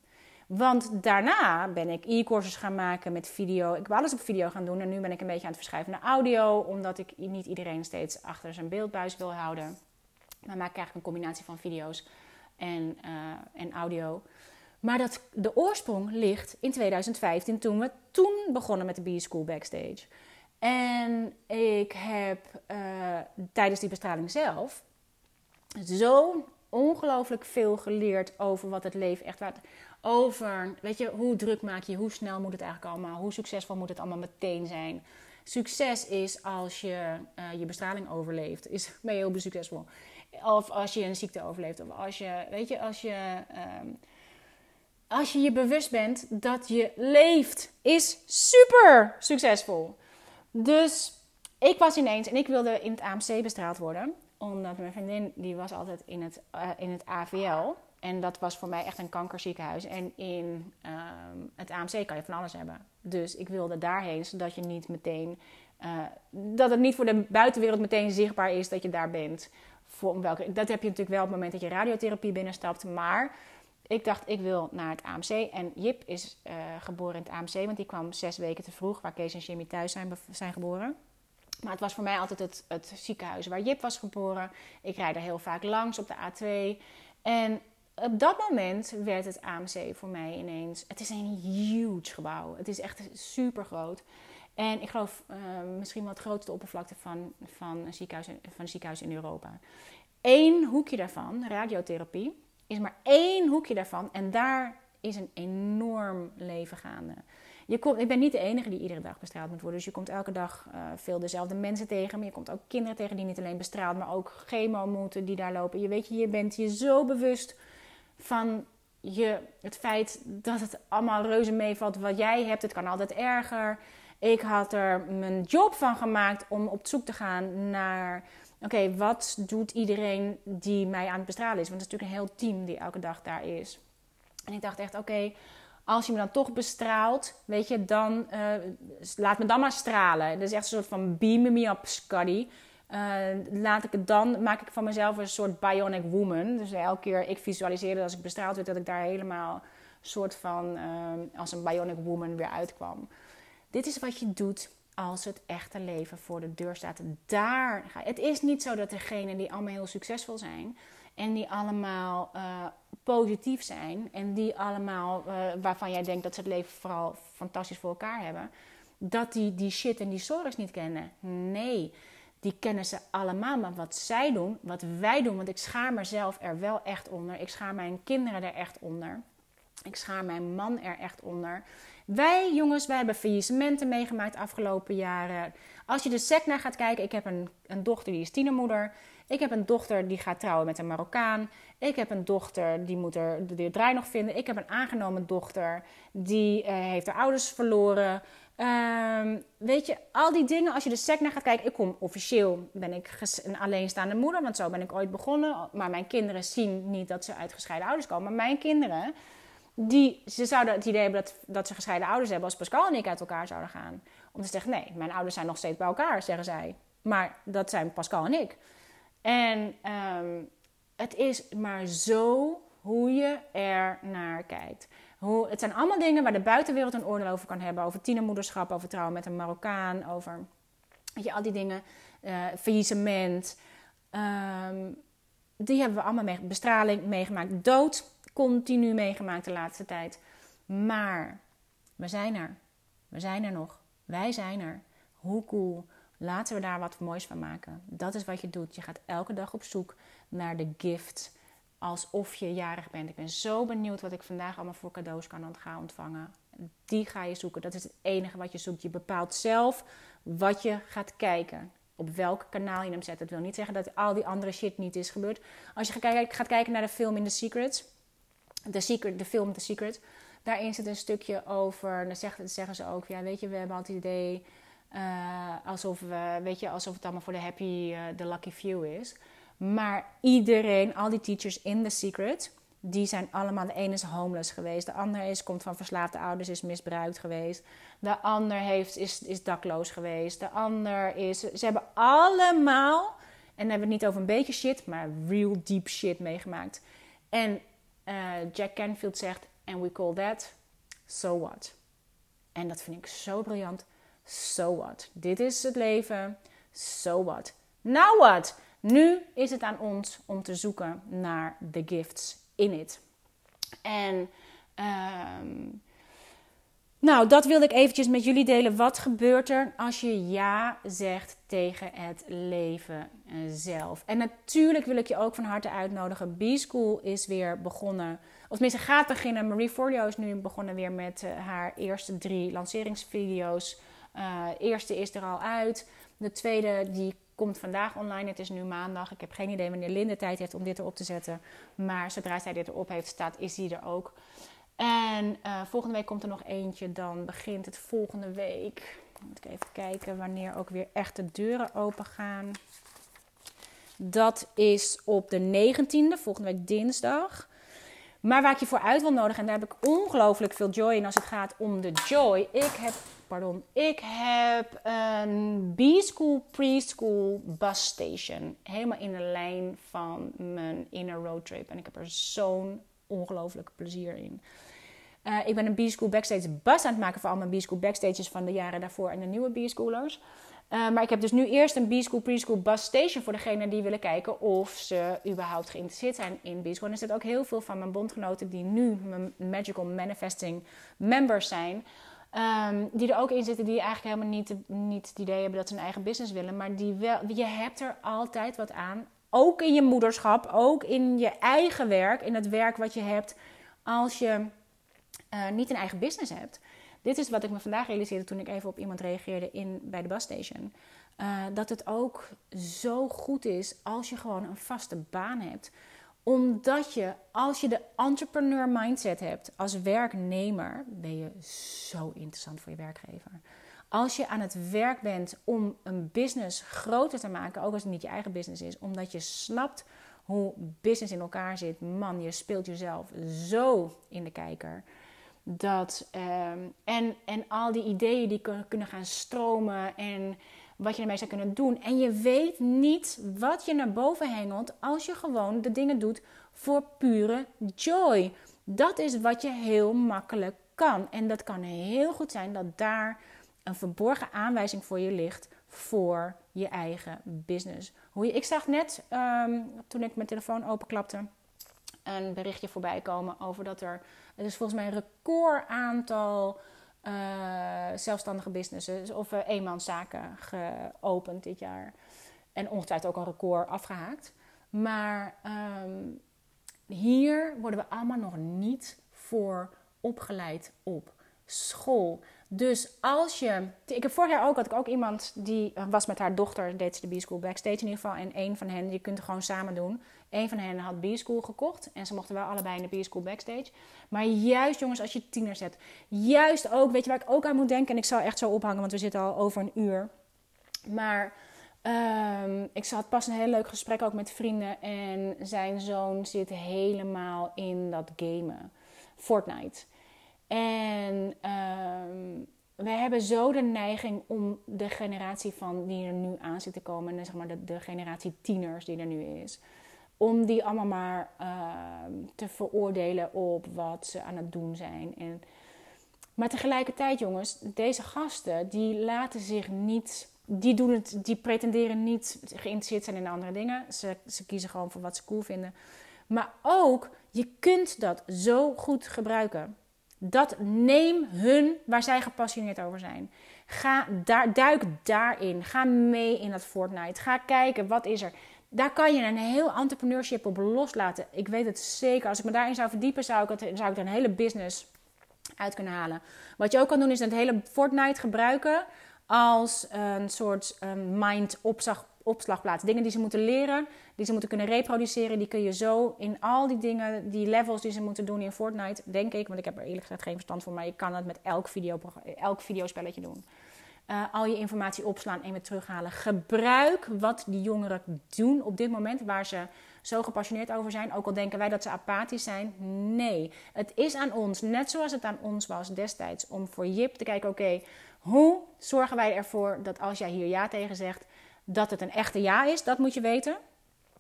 Want daarna ben ik e-courses gaan maken met video. Ik wil alles op video gaan doen. En nu ben ik een beetje aan het verschuiven naar audio. Omdat ik niet iedereen steeds achter zijn beeldbuis wil houden. Maar maak ik eigenlijk een combinatie van video's en, uh, en audio. Maar dat, de oorsprong ligt in 2015 toen we toen begonnen met de B-School Backstage. En ik heb uh, tijdens die bestraling zelf zo ongelooflijk veel geleerd over wat het leven echt waard over, weet je, hoe druk maak je, hoe snel moet het eigenlijk allemaal, hoe succesvol moet het allemaal meteen zijn. Succes is als je uh, je bestraling overleeft, is, *laughs* ben je heel succesvol. Of als je een ziekte overleeft, of als je, weet je, als je, um, als je je bewust bent dat je leeft, is super succesvol. Dus ik was ineens, en ik wilde in het AMC bestraald worden, omdat mijn vriendin, die was altijd in het, uh, in het AVL. En dat was voor mij echt een kankerziekenhuis. En in um, het AMC kan je van alles hebben. Dus ik wilde daarheen, zodat je niet meteen. Uh, dat het niet voor de buitenwereld meteen zichtbaar is dat je daar bent. Voor welke, dat heb je natuurlijk wel op het moment dat je radiotherapie binnenstapt. Maar ik dacht, ik wil naar het AMC. En Jip is uh, geboren in het AMC, want die kwam zes weken te vroeg, waar Kees en Jimmy thuis zijn, zijn geboren. Maar het was voor mij altijd het, het ziekenhuis waar Jip was geboren. Ik rijd er heel vaak langs op de A2. En op dat moment werd het AMC voor mij ineens. Het is een huge gebouw. Het is echt super groot. En ik geloof uh, misschien wel het grootste oppervlakte van, van, een ziekenhuis, van een ziekenhuis in Europa. Eén hoekje daarvan, radiotherapie, is maar één hoekje daarvan. En daar is een enorm leven gaande. Je komt, ik ben niet de enige die iedere dag bestraald moet worden. Dus je komt elke dag uh, veel dezelfde mensen tegen. Maar je komt ook kinderen tegen die niet alleen bestraald, maar ook chemo moeten die daar lopen. Je weet je, je bent je zo bewust van je, het feit dat het allemaal reuze meevalt wat jij hebt. Het kan altijd erger. Ik had er mijn job van gemaakt om op zoek te gaan naar... Oké, wat doet iedereen die mij aan het bestralen is? Want het is natuurlijk een heel team die elke dag daar is. En ik dacht echt, oké, als je me dan toch bestraalt, weet je, dan uh, laat me dan maar stralen. Dat is echt een soort van beam me up, Scuddy. Uh, laat ik het dan, maak ik van mezelf een soort bionic woman. Dus elke keer ik visualiseerde als ik bestraald werd, dat ik daar helemaal soort van uh, als een bionic woman weer uitkwam. Dit is wat je doet als het echte leven voor de deur staat. Daar ga Het is niet zo dat degenen die allemaal heel succesvol zijn en die allemaal uh, positief zijn en die allemaal uh, waarvan jij denkt dat ze het leven vooral fantastisch voor elkaar hebben, dat die die shit en die zorgen niet kennen. Nee, die kennen ze allemaal. Maar wat zij doen, wat wij doen, want ik schaar mezelf er wel echt onder. Ik schaar mijn kinderen er echt onder. Ik schaar mijn man er echt onder. Wij jongens, wij hebben faillissementen meegemaakt de afgelopen jaren. Als je de sec naar gaat kijken, ik heb een, een dochter die is tienermoeder. Ik heb een dochter die gaat trouwen met een Marokkaan. Ik heb een dochter die moet er de draai nog vinden. Ik heb een aangenomen dochter die uh, heeft haar ouders verloren. Um, weet je, al die dingen, als je de sec naar gaat kijken. Ik kom officieel, ben ik een alleenstaande moeder, want zo ben ik ooit begonnen. Maar mijn kinderen zien niet dat ze uit gescheiden ouders komen. Maar mijn kinderen, die, ze zouden het idee hebben dat, dat ze gescheiden ouders hebben als Pascal en ik uit elkaar zouden gaan. Om te zeggen, nee, mijn ouders zijn nog steeds bij elkaar, zeggen zij. Maar dat zijn Pascal en ik. En um, het is maar zo hoe je er naar kijkt. Hoe, het zijn allemaal dingen waar de buitenwereld een oordeel over kan hebben. Over tienermoederschap, over trouwen met een Marokkaan, over weet je, al die dingen. Uh, faillissement. Um, die hebben we allemaal bestraling meegemaakt. Dood continu meegemaakt de laatste tijd. Maar we zijn er. We zijn er nog. Wij zijn er. Hoe cool. Laten we daar wat moois van maken. Dat is wat je doet. Je gaat elke dag op zoek naar de gift. Alsof je jarig bent. Ik ben zo benieuwd wat ik vandaag allemaal voor cadeaus kan gaan ontvangen. Die ga je zoeken. Dat is het enige wat je zoekt. Je bepaalt zelf wat je gaat kijken. Op welk kanaal je hem zet. Dat wil niet zeggen dat al die andere shit niet is gebeurd. Als je gaat kijken naar de film In The Secret. The Secret, de film The Secret. Daarin zit een stukje over. Dan zeggen, zeggen ze ook. Ja, weet je, we hebben altijd het idee uh, alsof, we, weet je, alsof het allemaal voor de happy, uh, de lucky few is. Maar iedereen, al die teachers in The Secret, die zijn allemaal... De ene is homeless geweest. De ander is, komt van verslaafde ouders, is misbruikt geweest. De ander heeft, is, is dakloos geweest. De ander is... Ze hebben allemaal, en dan hebben we het niet over een beetje shit... maar real deep shit meegemaakt. En uh, Jack Canfield zegt... And we call that so what. En dat vind ik zo briljant so what? Dit is het leven. So what? Now what? Nu is het aan ons om te zoeken naar de gifts in it. En um, nou, dat wilde ik eventjes met jullie delen. Wat gebeurt er als je ja zegt tegen het leven zelf? En natuurlijk wil ik je ook van harte uitnodigen. B-School is weer begonnen. Of tenminste gaat beginnen. Marie Forleo is nu begonnen weer met eh, haar eerste drie lanceringsvideo's uh, eerste is er al uit. De tweede die komt vandaag online. Het is nu maandag. Ik heb geen idee wanneer Linde tijd heeft om dit erop te zetten. Maar zodra zij dit erop heeft staat, is die er ook. En uh, volgende week komt er nog eentje. Dan begint het volgende week. Moet ik even kijken wanneer ook weer echt de deuren open gaan. Dat is op de 19e, volgende week dinsdag. Maar waar ik je voor uit wil nodigen, en daar heb ik ongelooflijk veel joy in als het gaat om de joy. Ik heb pardon. Ik heb een B-School Preschool Bus Station. Helemaal in de lijn van mijn inner road trip. En ik heb er zo'n ongelooflijk plezier in. Uh, ik ben een B-School Backstage bus aan het maken voor al mijn B-School Backstages van de jaren daarvoor en de nieuwe B-Schoolers. Uh, maar ik heb dus nu eerst een B-School Preschool Bus Station voor degenen die willen kijken of ze überhaupt geïnteresseerd zijn in B-School. En er zitten ook heel veel van mijn bondgenoten die nu mijn Magical Manifesting members zijn. Um, die er ook in zitten die eigenlijk helemaal niet, niet het idee hebben dat ze een eigen business willen. Maar die wel, je hebt er altijd wat aan. Ook in je moederschap, ook in je eigen werk, in het werk wat je hebt als je uh, niet een eigen business hebt. Dit is wat ik me vandaag realiseerde toen ik even op iemand reageerde in, bij de busstation. Uh, dat het ook zo goed is als je gewoon een vaste baan hebt omdat je, als je de entrepreneur mindset hebt als werknemer, ben je zo interessant voor je werkgever. Als je aan het werk bent om een business groter te maken, ook als het niet je eigen business is, omdat je snapt hoe business in elkaar zit, man, je speelt jezelf zo in de kijker. Dat, um, en, en al die ideeën die kunnen gaan stromen en wat je ermee zou kunnen doen. En je weet niet wat je naar boven hengelt als je gewoon de dingen doet voor pure joy. Dat is wat je heel makkelijk kan. En dat kan heel goed zijn dat daar een verborgen aanwijzing voor je ligt voor je eigen business. Hoe je, ik zag net, ehm, toen ik mijn telefoon openklapte, een berichtje voorbij komen over dat er, het is volgens mij een record aantal uh, zelfstandige businesses of uh, eenmanszaken geopend dit jaar. En ongetwijfeld ook een record afgehaakt. Maar um, hier worden we allemaal nog niet voor opgeleid op school. Dus als je. Ik heb vorig jaar ook had ik ook iemand die eh, was met haar dochter, deed ze de B-School backstage in ieder geval. En een van hen, je kunt het gewoon samen doen. Een van hen had B-School gekocht. En ze mochten wel allebei in de B-School backstage. Maar juist, jongens, als je tiener zet. Juist ook, weet je waar ik ook aan moet denken? En ik zal echt zo ophangen, want we zitten al over een uur. Maar um, ik had pas een heel leuk gesprek ook met vrienden. En zijn zoon zit helemaal in dat gamen. Fortnite. En um, we hebben zo de neiging om de generatie van die er nu aan zit te komen, en zeg maar de generatie tieners die er nu is, om die allemaal maar uh, te veroordelen op wat ze aan het doen zijn. En, maar tegelijkertijd, jongens, deze gasten die laten zich niet, die doen het, die pretenderen niet geïnteresseerd zijn in andere dingen. Ze, ze kiezen gewoon voor wat ze cool vinden. Maar ook, je kunt dat zo goed gebruiken. Dat neem hun waar zij gepassioneerd over zijn. Ga daar, duik daarin. Ga mee in dat Fortnite. Ga kijken wat is er. Daar kan je een heel entrepreneurship op loslaten. Ik weet het zeker. Als ik me daarin zou verdiepen, zou ik, het, zou ik er een hele business uit kunnen halen. Wat je ook kan doen, is het hele Fortnite gebruiken als een soort um, mind opslag, opslagplaats. Dingen die ze moeten leren, die ze moeten kunnen reproduceren, die kun je zo in al die dingen, die levels die ze moeten doen in Fortnite, denk ik, want ik heb er eerlijk gezegd geen verstand van, maar je kan het met elk, video, elk videospelletje doen. Uh, al je informatie opslaan en weer terughalen. Gebruik wat die jongeren doen op dit moment, waar ze zo gepassioneerd over zijn. Ook al denken wij dat ze apathisch zijn. Nee, het is aan ons, net zoals het aan ons was destijds, om voor Jip te kijken: oké, hoe zorgen wij ervoor dat als jij hier ja tegen zegt, dat het een echte ja is, dat moet je weten.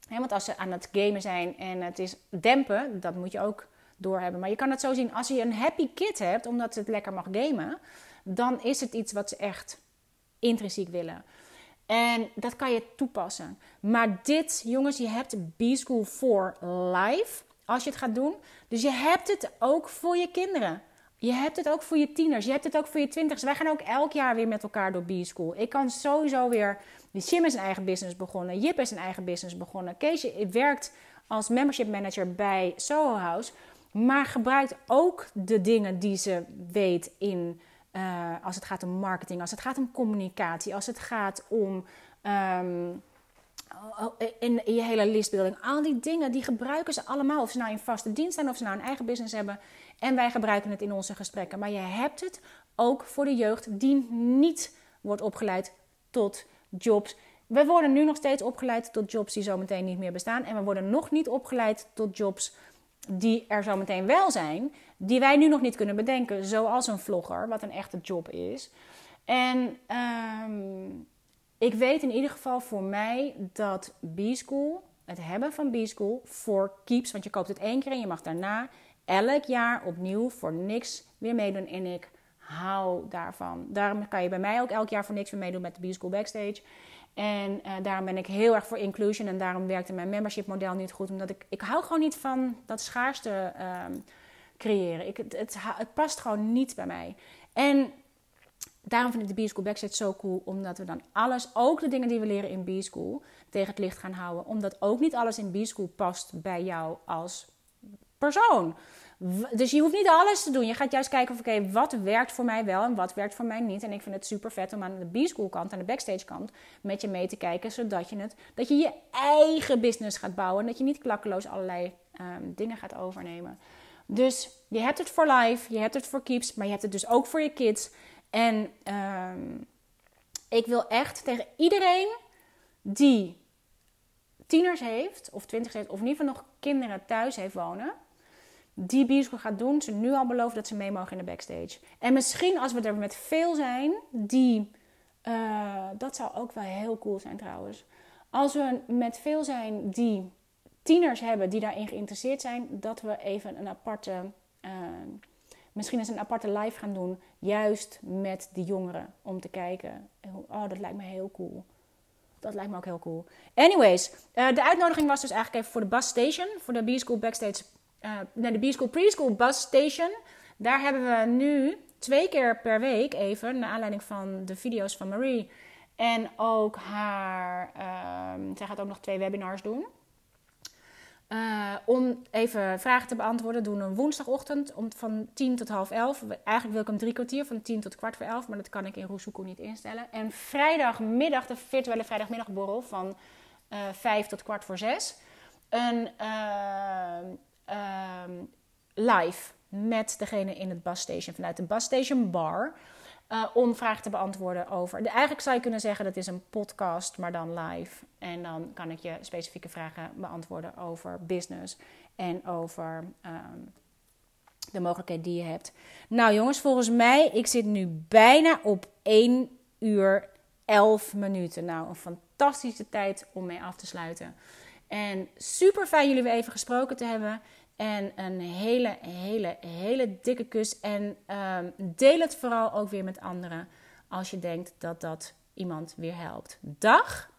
want als ze aan het gamen zijn en het is dempen, dat moet je ook doorhebben. Maar je kan het zo zien, als je een happy kid hebt, omdat het lekker mag gamen, dan is het iets wat ze echt intrinsiek willen. En dat kan je toepassen. Maar dit, jongens, je hebt B-School for Life als je het gaat doen. Dus je hebt het ook voor je kinderen. Je hebt het ook voor je tieners. Je hebt het ook voor je twintigers. Wij gaan ook elk jaar weer met elkaar door B-School. Ik kan sowieso weer Jim is een eigen business begonnen. Jip is een eigen business begonnen. Keesje werkt als membership manager bij Soho House. Maar gebruikt ook de dingen die ze weet in, uh, als het gaat om marketing, als het gaat om communicatie, als het gaat om um, in, in, je hele listbuilding. Al die dingen die gebruiken ze allemaal. Of ze nou in vaste dienst zijn of ze nou een eigen business hebben. En wij gebruiken het in onze gesprekken. Maar je hebt het ook voor de jeugd die niet wordt opgeleid tot jobs. We worden nu nog steeds opgeleid tot jobs die zometeen niet meer bestaan. En we worden nog niet opgeleid tot jobs die er zometeen wel zijn. Die wij nu nog niet kunnen bedenken. Zoals een vlogger, wat een echte job is. En um, ik weet in ieder geval voor mij dat B-School, het hebben van B-School, voor keeps. Want je koopt het één keer en je mag daarna elk jaar opnieuw voor niks weer meedoen. En ik hou daarvan. Daarom kan je bij mij ook elk jaar voor niks weer meedoen met de B-School Backstage. En uh, daarom ben ik heel erg voor inclusion. En daarom werkte mijn membership model niet goed. Omdat ik, ik hou gewoon niet van dat schaarste um, creëren. Ik, het, het, het, past gewoon niet bij mij. En daarom vind ik de B-School Backstage zo cool. Omdat we dan alles, ook de dingen die we leren in B-School, tegen het licht gaan houden. Omdat ook niet alles in B-School past bij jou als persoon. Dus je hoeft niet alles te doen. Je gaat juist kijken of oké, wat werkt voor mij wel en wat werkt voor mij niet. En ik vind het super vet om aan de B-school kant, aan de backstage kant, met je mee te kijken. Zodat je, het, dat je je eigen business gaat bouwen. En dat je niet klakkeloos allerlei um, dingen gaat overnemen. Dus je hebt het voor life, je hebt het voor keeps, maar je hebt het dus ook voor je kids. En um, ik wil echt tegen iedereen die tieners heeft, of twintig heeft, of in ieder geval nog kinderen thuis heeft wonen die bioscoop gaat doen, ze nu al beloven dat ze mee mogen in de backstage. En misschien als we er met veel zijn, die. Uh, dat zou ook wel heel cool zijn trouwens. Als we met veel zijn die tieners hebben die daarin geïnteresseerd zijn, dat we even een aparte uh, misschien eens een aparte live gaan doen, juist met die jongeren, om te kijken. Oh, dat lijkt me heel cool. Dat lijkt me ook heel cool. Anyways, uh, de uitnodiging was dus eigenlijk even voor de bus station, voor de B-School Backstage, uh, nee, de B-School Preschool Bus Station. Daar hebben we nu twee keer per week even, naar aanleiding van de video's van Marie. En ook haar, uh, zij gaat ook nog twee webinars doen. Uh, om even vragen te beantwoorden, doen een woensdagochtend om, van 10 tot half 11. Eigenlijk wil ik hem drie kwartier, van 10 tot kwart voor 11, maar dat kan ik in Roesoekoe niet instellen. En vrijdagmiddag, de virtuele vrijdagmiddagborrel van uh, eh, 5 tot kwart voor 6. Een uh, live met degene in het busstation vanuit de busstation bar. Uh, om vragen te beantwoorden over. Eigenlijk zou je kunnen zeggen dat is een podcast, maar dan live. En dan kan ik je specifieke vragen beantwoorden over business en over um, de mogelijkheden die je hebt. Nou jongens, volgens mij, ik zit nu bijna op 1 uur 11 minuten. Nou, een fantastische tijd om mee af te sluiten. En super fijn jullie weer even gesproken te hebben. En een hele, hele, hele dikke kus. En um, deel het vooral ook weer met anderen als je denkt dat dat iemand weer helpt. Dag!